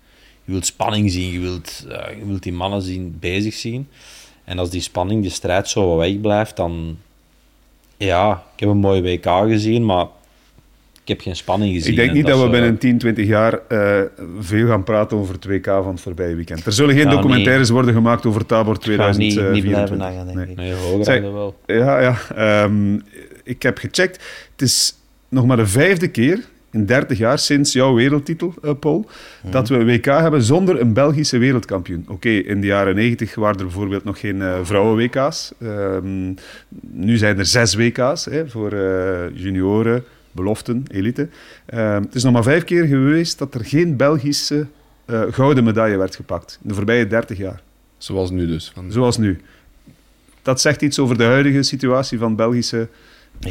je wilt spanning zien, je wilt, eh, je wilt die mannen zien, bezig zien. En als die spanning, die strijd zo wat wegblijft, dan... Ja, ik heb een mooie WK gezien, maar heb geen spanning gezien. Ik denk En niet dat we eh, binnen 10, 20 jaar eh, veel gaan praten over het WK van het voorbije weekend. Er zullen geen documentaires worden gemaakt over Tabor Het gaat niet, 2024. niet blijven hangen, denk Nee. ik. Nee, wel. Ja, ja. ehm, ik heb gecheckt. Het is nog maar de vijfde keer in 30 jaar sinds jouw wereldtitel, eh, Paul, dat we een WK hebben zonder een Belgische wereldkampioen. Oké, in de jaren 90 waren er bijvoorbeeld nog geen eh, vrouwen-WK's. Ehm, nu zijn er zes WK's hè, voor eh, junioren, beloften, elite. Ehm, het is nog maar vijf keer geweest dat er geen Belgische eh, gouden medaille werd gepakt. In de voorbije 30 jaar. Zoals nu dus. Van, Zoals nu. Dat zegt iets over de huidige situatie van Belgische Ik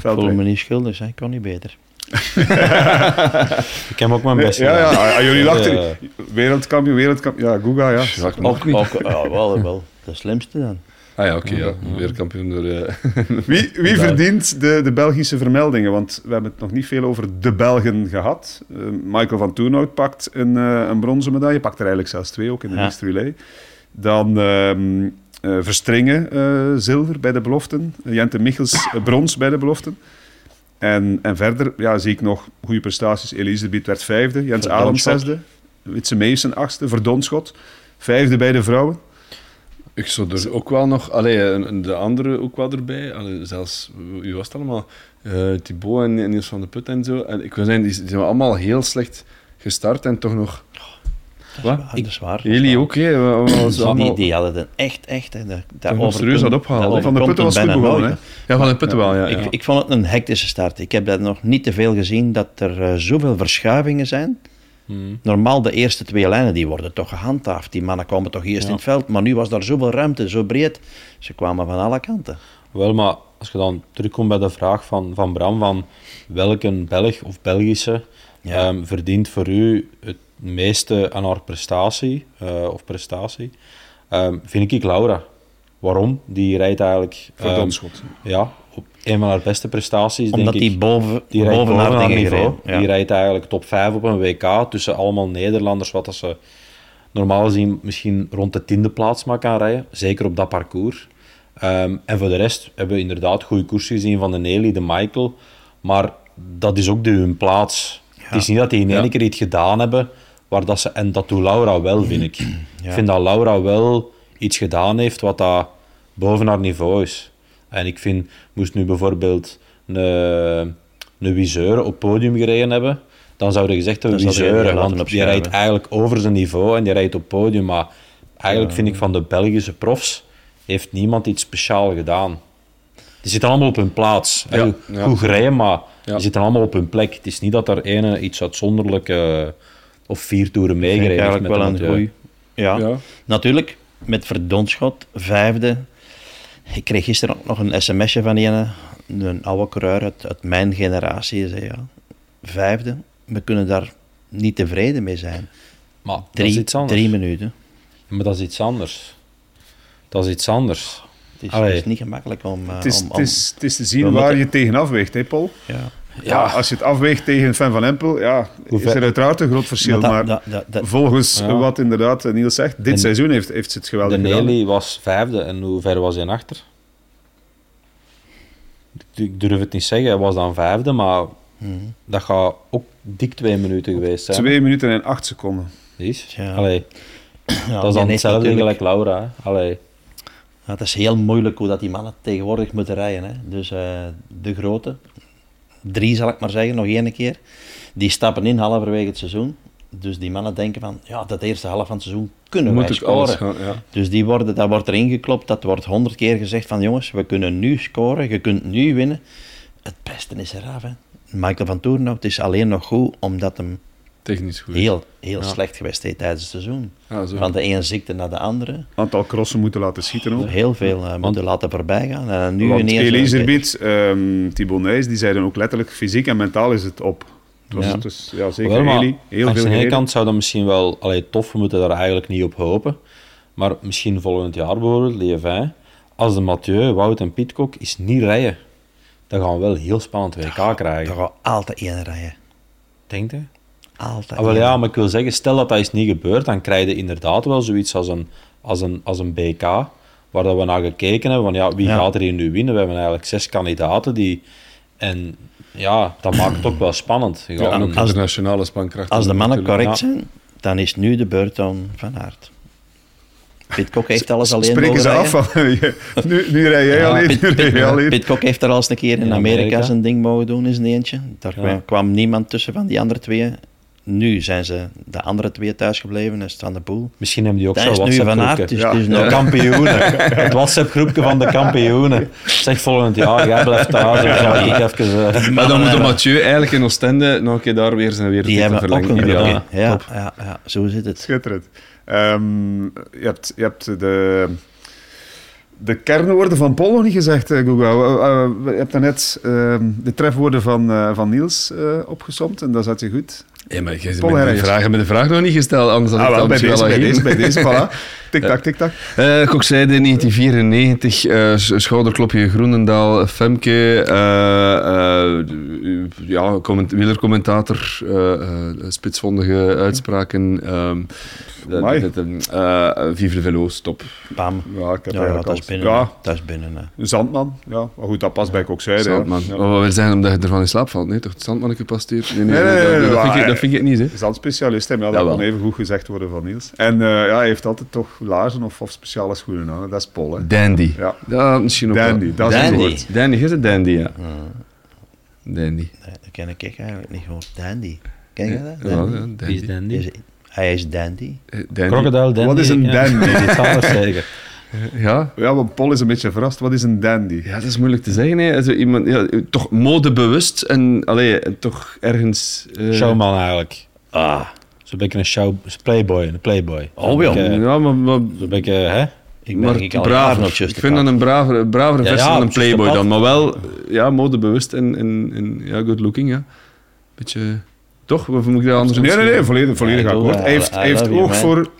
veldrijden. voel me niet schuldig, hè. ik kon niet beter. Ik heb ook mijn Nee, best ja, ja, gedaan. ah, jullie lachten. Wereldkampioen, wereldkampioen. Ja, Guga, ja. Ja, Ook, niet. ook, ja, wel, wel. De slimste dan. Ah ja, oké, ja. Wereldkampioen door... eh, Wie, wie verdient de, de Belgische vermeldingen? Want we hebben het nog niet veel over de Belgen gehad. Eh, Michael van Toenhout pakt een, eh, een bronzen medaille. Pakt er eigenlijk zelfs twee, ook in de Ja. mixed relay. Dan ehm, eh, Verstringen eh, zilver bij de beloften. Jente Michels brons bij de beloften. En, en verder ja, zie ik nog goede prestaties. Elise de Biet werd vijfde. Jens Adams Donschot. zesde. Witse Meesen achtste. Verdonschot. Vijfde bij de vrouwen. Ik zou er ook wel nog... Allee, en- en de andere ook wel erbij. Allee, zelfs, wie was het allemaal? Eh Thibaut en, en Niels van de Put en zo. En ik wil zeggen, die, zijn allemaal heel slecht gestart en toch nog... Wat? Dat is waar. dat is Jullie ook, hè? Allemaal- die, die hadden het echt, echt. Hè, dat, dat serieus had opgehaald. Van de Putten was goed begonnen, nooit, hè? Ja, van de Putten wel, ja. ja. Ik, ik vond het een hectische start. Ik heb dat nog niet te veel gezien, dat er eh, zoveel verschuivingen zijn. Hmm. Normaal de eerste twee lijnen, die worden toch gehandhaafd. Die mannen komen toch eerst Ja. in het veld. Maar nu was daar zoveel ruimte, zo breed. Ze kwamen van alle kanten. Wel, maar als je dan terugkomt bij de vraag van, van Bram, van welke Belg of Belgische Ja. ehm, verdient voor u het meeste aan haar prestatie, eh, of prestatie, ehm, vind ik Laura. Waarom? Die rijdt eigenlijk... Ehm, ja, op een van haar beste prestaties, Omdat denk ik. die boven, Die rijdt boven haar dingen niveau. Ja. Die rijdt eigenlijk top 5 op een WK tussen allemaal Nederlanders, wat dat ze normaal gezien misschien rond de tiende plaats maar kan rijden. Zeker op dat parcours. Ehm, en voor de rest hebben we inderdaad goede koers gezien van de Nelly, de Michael. Maar dat is ook de hun plaats. Het is niet dat die in één Ja. keer iets gedaan hebben, waar dat ze, en dat doet Laura wel, vind ik. Ik vind dat Laura wel iets gedaan heeft wat dat boven haar niveau is. En ik vind, moest nu bijvoorbeeld een, een Wiseur op podium gereden hebben, dan gezegd hebben zou je die Wiseur, laten want die rijdt eigenlijk over zijn niveau en die rijdt op podium. Maar eigenlijk vind ik van de Belgische profs heeft niemand iets speciaal gedaan. Die zitten allemaal op hun plaats. Ja, Goed- ja. Goed gereden, maar Ja. die zitten allemaal op hun plek. Het is niet dat er ene iets uitzonderlijk eh, of vier toeren meegereden heeft eigenlijk met wel een. Ja. Ja. natuurlijk met verdonschot, vijfde. Ik kreeg gisteren ook nog een sms'je van een, een oude coureur uit, uit mijn generatie. Zei, ja, vijfde, we kunnen daar niet tevreden mee zijn. Maar dat Drie, is iets anders. drie minuten. Maar dat is iets anders. Dat is iets anders. Het is, Allee. het is niet gemakkelijk om... eh, Het is, om, het, is, het is te zien We waar moeten- je tegenaf weegt, hè, Paul? ja. Ja, als je het afweegt tegen een fan van Empel, ja, is er uiteraard een groot verschil. Maar Maar, dat- dat- dat- dat- volgens Ja. wat inderdaad Niels zegt, dit En- seizoen heeft, heeft ze het De geweldig gedaan. Nelly was vijfde en hoe ver was hij achter? Ik- durf het niet zeggen, hij was dan vijfde, maar Mhm. dat gaat ook dik twee minuten geweest zijn. Twee minuten en acht seconden. Is? Ja. Allee, ja, dat is dan hetzelfde natuurlijk- gelijk Laura. Hè? Allee. Ja, het is heel moeilijk hoe dat die mannen tegenwoordig moeten rijden. Hè. Dus eh, de grote, drie zal ik maar zeggen, nog één keer, die stappen in halverwege het seizoen. Dus die mannen denken van, ja, dat eerste half van het seizoen kunnen Moet wij scoren. gaan, ja. Dus die worden, dat wordt erin geklopt, dat wordt honderd keer gezegd van, jongens, we kunnen nu scoren, je kunt nu winnen. Het beste is eraf, hè. Michael van Toornhout het is alleen nog goed omdat hem Technisch goed. heel, heel Ja. slecht geweest tijdens het seizoen. Ja, zo. Van de ene ziekte naar de andere. Aantal crossen moeten laten schieten ook. Heel veel eh, moeten laten voorbij gaan. En nu Want ineens... Elizabeth, ehm Thibaut Nijs, die zeiden ook letterlijk, fysiek en mentaal is het op. Was Ja. dus, ja, zeker Wel, maar Eli, heel aan veel de ene kant zou dat misschien wel allee, tof, we moeten daar eigenlijk niet op hopen. Maar misschien volgend jaar bijvoorbeeld, Liévin, als de Mathieu, Wout en Pitcock is niet rijden, dan gaan we wel een heel spannend WK Dan krijgen. gaan we altijd één rijden. Denk je? Altijd Ah, wel ja, maar ik wil zeggen, stel dat dat is niet gebeurd, dan krijg je inderdaad wel zoiets als een, als een, als een BK, waar dat we naar gekeken hebben, van ja, wie Ja. gaat er hier nu winnen? We hebben eigenlijk zes kandidaten die... En ja, dat maakt het ook wel spannend. Ja, en ook internationale spankracht. Als de mannen correct zijn, dan is nu de beurt aan Van Aert. Pitcock heeft alles alleen Spreken mogen ze af van, nu, nu rij jij Ja, alleen, Pit- nu rij Pit- jij alleen. Pitcock heeft er al eens een keer in, In Amerika, Amerika. zijn ding mogen doen, is een eentje. Daar Ja. kwam niemand tussen van die andere twee. Nu zijn ze de andere twee thuisgebleven, is het Van de Poel. Misschien hebben die ook zo'n WhatsApp-groepje. dus Ja. kampioenen. Het WhatsApp-groepje van de kampioenen. Zeg volgend jaar, jij blijft thuis. Dan ga ik even... eh, Maar dan moet Mathieu eigenlijk in Oostende nog een keer daar weer zijn weer Die hebben ook verlengen. een. Ja, ja, ja, zo zit het. Schitterend. Ehm, je, hebt, je hebt de, de kernwoorden van Paul nog niet gezegd, uh, Google. Eh, eh, je hebt daarnet ehm, de trefwoorden van, eh, van Niels eh opgesomd en dat zat je goed. Ja, maar hebt Paul Herregers. vraag, hebt me de vraag nog niet gesteld, anders had Ah, ik wel, dat bij deze, wel bij deze, gegeven. bij deze, voilà. Tik-tak, tik-tak. Eh Kokzijde 1994, eh, s- schouderklopje Groenendaal, Femke, eh, eh, ja, comment, wielercommentator, eh, eh, spitsvondige uitspraken, ehm Amai. dat- dat, eh, Vive le Velo, stop. Bam. Ja, ik heb Ja, dat is binnen. Ja, Dat is binnen. hè. zandman. Ja, maar goed, dat past bij Kokzijde. Zandman. Ja. Oh, wat wil zeggen omdat je ervan in slaap valt? Nee, toch? Het zandmanneke past hier? Nee, nee, Nee, eh, vind ik niet, hè. Zandspecialist, hè, maar dat kan even goed gezegd worden van Niels. En eh, ja, hij heeft altijd toch laarzen of, of speciale schoenen aan. Dat is Paul, hè. Dandy. Ja. Ja, misschien ook Dandy, wel. dat is het Dandy. woord. Dandy, is het Dandy, ja. Dandy. Nee, dat ken ik eigenlijk niet gewoon. Dandy. Ken je dat? Ja, Dandy? Wie is Dandy. Dandy? Is- hij is Dandy. Eh, Dandy. Crocodile Dandy. Wat is een ja. dandy? Dat is anders zeggen. Ja. Ja, want Paul is een beetje verrast. Wat is een dandy? ja, dat is moeilijk te zeggen. Hè. Also, iemand, ja, toch modebewust en, allee, en toch ergens... eh, Showman eigenlijk. Ah. Zo'n beetje een show... Playboy, een playboy. Oh, ja. ja, maar, maar, Zo'n beetje, hè? Ik maar ben ik al braver. Ik vind dat een bravere, bravere Ja, versie ja, van een playboy dan. Maar wel ja, modebewust en, en, en ja, good looking, ja. Beetje... Toch? Of moet ik dat anders Nee, nee, nee, volledig, volledig Ja, ik akkoord. Hij heeft, heeft oog man. voor...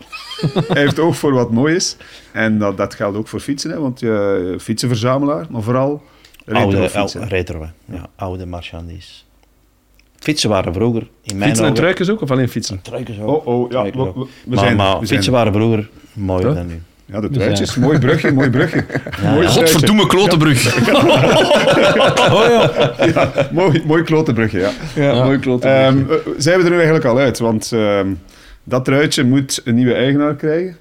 hij heeft oog voor wat mooi is. En dat, dat geldt ook voor fietsen, hè, want je fietsenverzamelaar, maar vooral retro Oude, fietsen. oude, ja, oude marchandise. Fietsen waren vroeger, in mijn Fietsen en ogen... truikens ook, of alleen fietsen? Truikens ook. Oh, oh, ja, we, ook. we- we maar zijn, maar we zijn- fietsen waren vroeger mooier dan nu. Ja, de truitjes. Mooi brugje, mooi brugje. Ja, mooi ja. Godverdomme klotenbrug. Oh ja. Ja, mooi, mooi klotenbrugje, ja. Ja, mooi. Ehm, eh, zijn we er nu eigenlijk al uit? Want ehm, dat truitje moet een nieuwe eigenaar krijgen.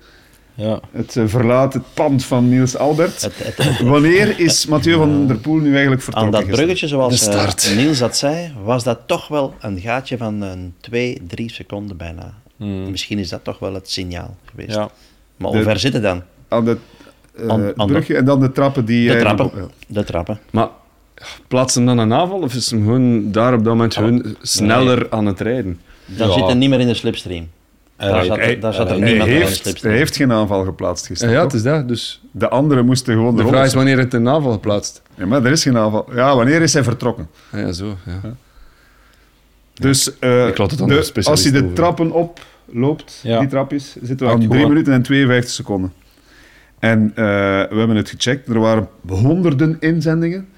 ja. Het eh, verlaat het pand van Niels Albert. Het, het, het- Wanneer is Mathieu van der Poel nu eigenlijk aan vertrokken? dat gisteren? bruggetje, zoals eh, Niels dat zei, was dat toch wel een gaatje van een 2, 3 seconden bijna. Hmm. Misschien is dat toch wel het signaal geweest. ja. Maar hoe ver zit het dan? Aan het eh, Aan- aan de- brugje en dan de trappen die... De eh, trappen. ja. De trappen. Maar plaatst hem dan een aanval of is hem gewoon daar op dat moment gewoon sneller aan het rijden? Dan Ja. zit hij niet meer in de slipstream. Daar Hij- zat, hij- daar zat er hij Hij niemand de heeft, hij heeft geen aanval geplaatst gisteren. ja, het is dat. Dus De anderen moesten gewoon de, de vraag is wanneer het een aanval geplaatst. Ja, maar er is geen aanval. Ja, wanneer is hij vertrokken? Ah, ja, zo. Ja. Dus eh, Ik laat het aan de- de als hij de over. trappen oploopt, Ja. die trapjes, zitten we aan je 3 gewoon- minuten en 52 seconden. En eh, we hebben het gecheckt. Er waren honderden inzendingen.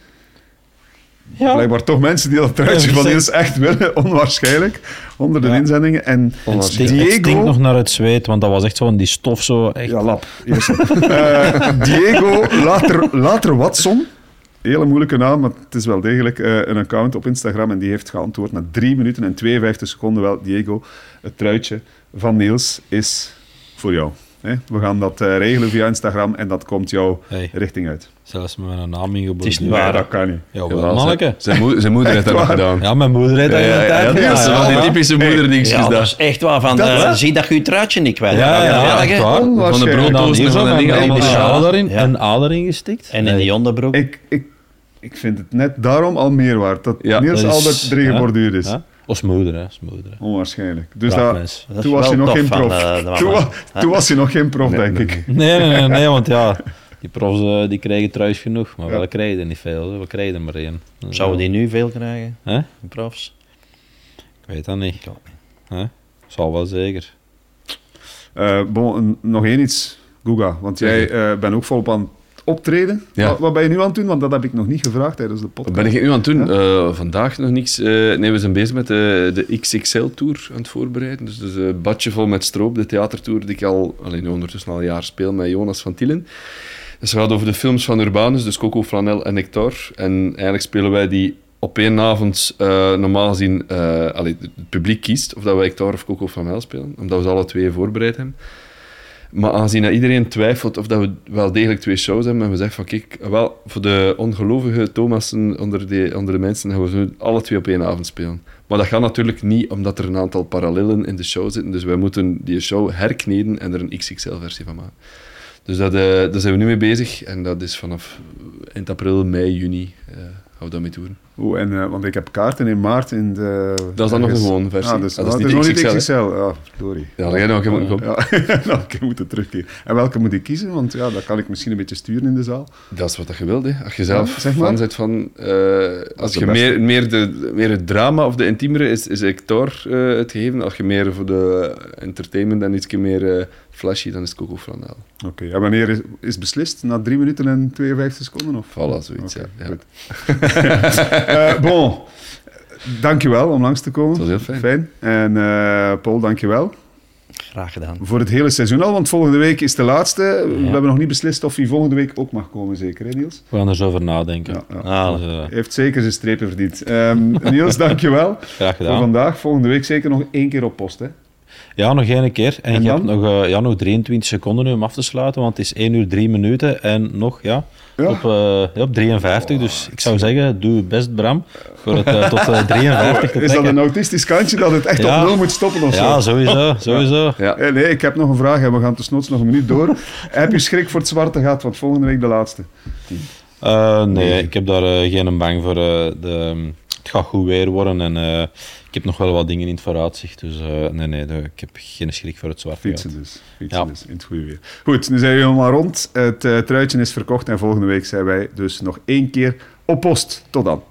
Ja. Blijkbaar toch mensen die dat truitje Ja, van Niels echt willen. Onwaarschijnlijk. Honderden Ja. inzendingen. En Het stinkt, het stinkt Diego... nog naar het zweet, want dat was echt zo van die stof zo. Echt. Ja, lap. Eh, Diego later, later Watson. Hele moeilijke naam, maar het is wel degelijk eh, een account op Instagram. En die heeft geantwoord na 3 minuten en 52 seconden wel. Diego, het truitje van Niels is voor jou. Hè? We gaan dat eh, regelen via Instagram en dat komt jouw Hey, richting uit. Zelfs met mijn naam Het is waar. dat kan niet. Ja, wel, zijn- manneke. Zijn, moeder, zijn moeder heeft dat nog gedaan. Ja, mijn moeder heeft dat ja, in ja, ja, dat is die typische moederdingetjes. Ja, dat dat. is echt waar. Van, Dat- eh, zie dat je je truitje niet kwijt Ja, ja, ja. Van de Onwaarschijnlijk. En van de dingen een allemaal. een ader ingestikt. En in die onderbroek. Ik, ik, ik vind het net daarom al meer waard dat Ja, Niels erin ja, geborduurd is. Ja? Als moeder, hè. Als moeder. hè. Onwaarschijnlijk. Dus dat, is toen was hij nog geen prof. eh, toen, was hij nog geen prof, denk ik. Nee, nee, nee, nee, want ja, die profs eh, die krijgen trouwens genoeg, maar Ja. we krijgen er niet veel. We krijgen er maar één. Dus Zouden die nu veel krijgen? Hè? de Profs? Ik weet dat niet. Ik Hè? Zal wel zeker. Eh, bon, nog één iets, Guga. Want jij eh, bent ook volop aan het optreden. Ja. Wat, wat ben je nu aan het doen? Want dat heb ik nog niet gevraagd tijdens de Wat podcast. ben ik nu aan het doen? Eh, vandaag nog niks. Eh, nee, we zijn bezig met de, de XXL-tour aan het voorbereiden. Dus, dus een badje vol met stroop, de theatertour die ik al alleen ondertussen al een jaar speel met Jonas van Tielen. Dus het gaat over de films van Urbanus, dus Coco, Flanel en Nectar. En eigenlijk spelen wij die op één avond eh, normaal gezien... allee, het publiek kiest of dat wij Nectar of Coco Flanel spelen, omdat we ze alle twee voorbereid hebben. Maar aangezien dat iedereen twijfelt of dat we wel degelijk twee shows hebben, en we zeggen van kijk, wel, voor de ongelovige Thomassen onder de, onder de mensen gaan we zo alle twee op één avond spelen. Maar dat gaat natuurlijk niet, omdat er een aantal parallellen in de show zitten. Dus wij moeten die show herkneden en er een XXL-versie van maken. Dus dat, eh, daar zijn we nu mee bezig. En dat is vanaf eind april, mei, juni eh, gaan we dat mee doen. Oeh, en, eh, want ik heb kaarten in maart in de... Dat is dan nog een gewone versie. Ah, dus, Ah, dat is ah, nog niet XXL, XXL. Ja, sorry. Ja, dan ga je nog een keer moeten komen. Ja, nou, ik moet het terugkeren. En welke moet ik kiezen? Want ja, dat kan ik misschien een beetje sturen in de zaal. Dat is wat je wilt, hè. Als je zelf Ja, zeg maar. fan bent van... als je meer, meer, de, meer het drama of de intiemere is, is Hector eh, het gegeven. Als je meer voor de entertainment en iets meer flashy, dan is het Coco Flanel. Oké, en wanneer is, is beslist? Na 3 minuten en 52 seconden? Of? Voilà, zoiets, Oké, ja. ja. goed. Eh, bon, dankjewel om langs te komen. Dat was heel fijn. En eh, Paul, dankjewel. Graag gedaan. Voor het hele seizoen al, want volgende week is de laatste. We hebben nog niet beslist of hij volgende week ook mag komen, zeker, hè Niels? We gaan er zo over nadenken. Ja, ja. Ah, Dus, eh, Hij heeft zeker zijn strepen verdiend. Ehm, Niels, dankjewel graag voor gedaan. vandaag. Volgende week zeker nog één keer op post, hè? Ja, nog één keer. En, En je dan? hebt nog, eh, ja, nog 23 seconden nu om af te sluiten, want het is 1 uur 3 minuten en nog ja, Ja. Op, eh, ja, op 53. Dus ik zou zeggen, doe je best, Bram, voor het eh, tot eh, 53 te Is dat een autistisch kantje dat het echt Ja. op nul moet stoppen of zo? Ja, sowieso. sowieso. Ja. Eh, Nee, ik heb nog een vraag en we gaan tenslotte nog een minuut door. heb je schrik voor het zwarte gat? Want volgende week de laatste. Eh, nee, ik heb daar eh, geen bang voor. eh, de, het gaat goed weer worden en eh, ik heb nog wel wat dingen in het vooruitzicht. Dus eh, nee, nee, ik heb geen schrik voor het zwarte gat. Fietsen dus. Fietsen Ja. dus in het goede weer. Goed, nu zijn we helemaal rond. Het eh, truitje is verkocht en volgende week zijn wij dus nog één keer op post. Tot dan.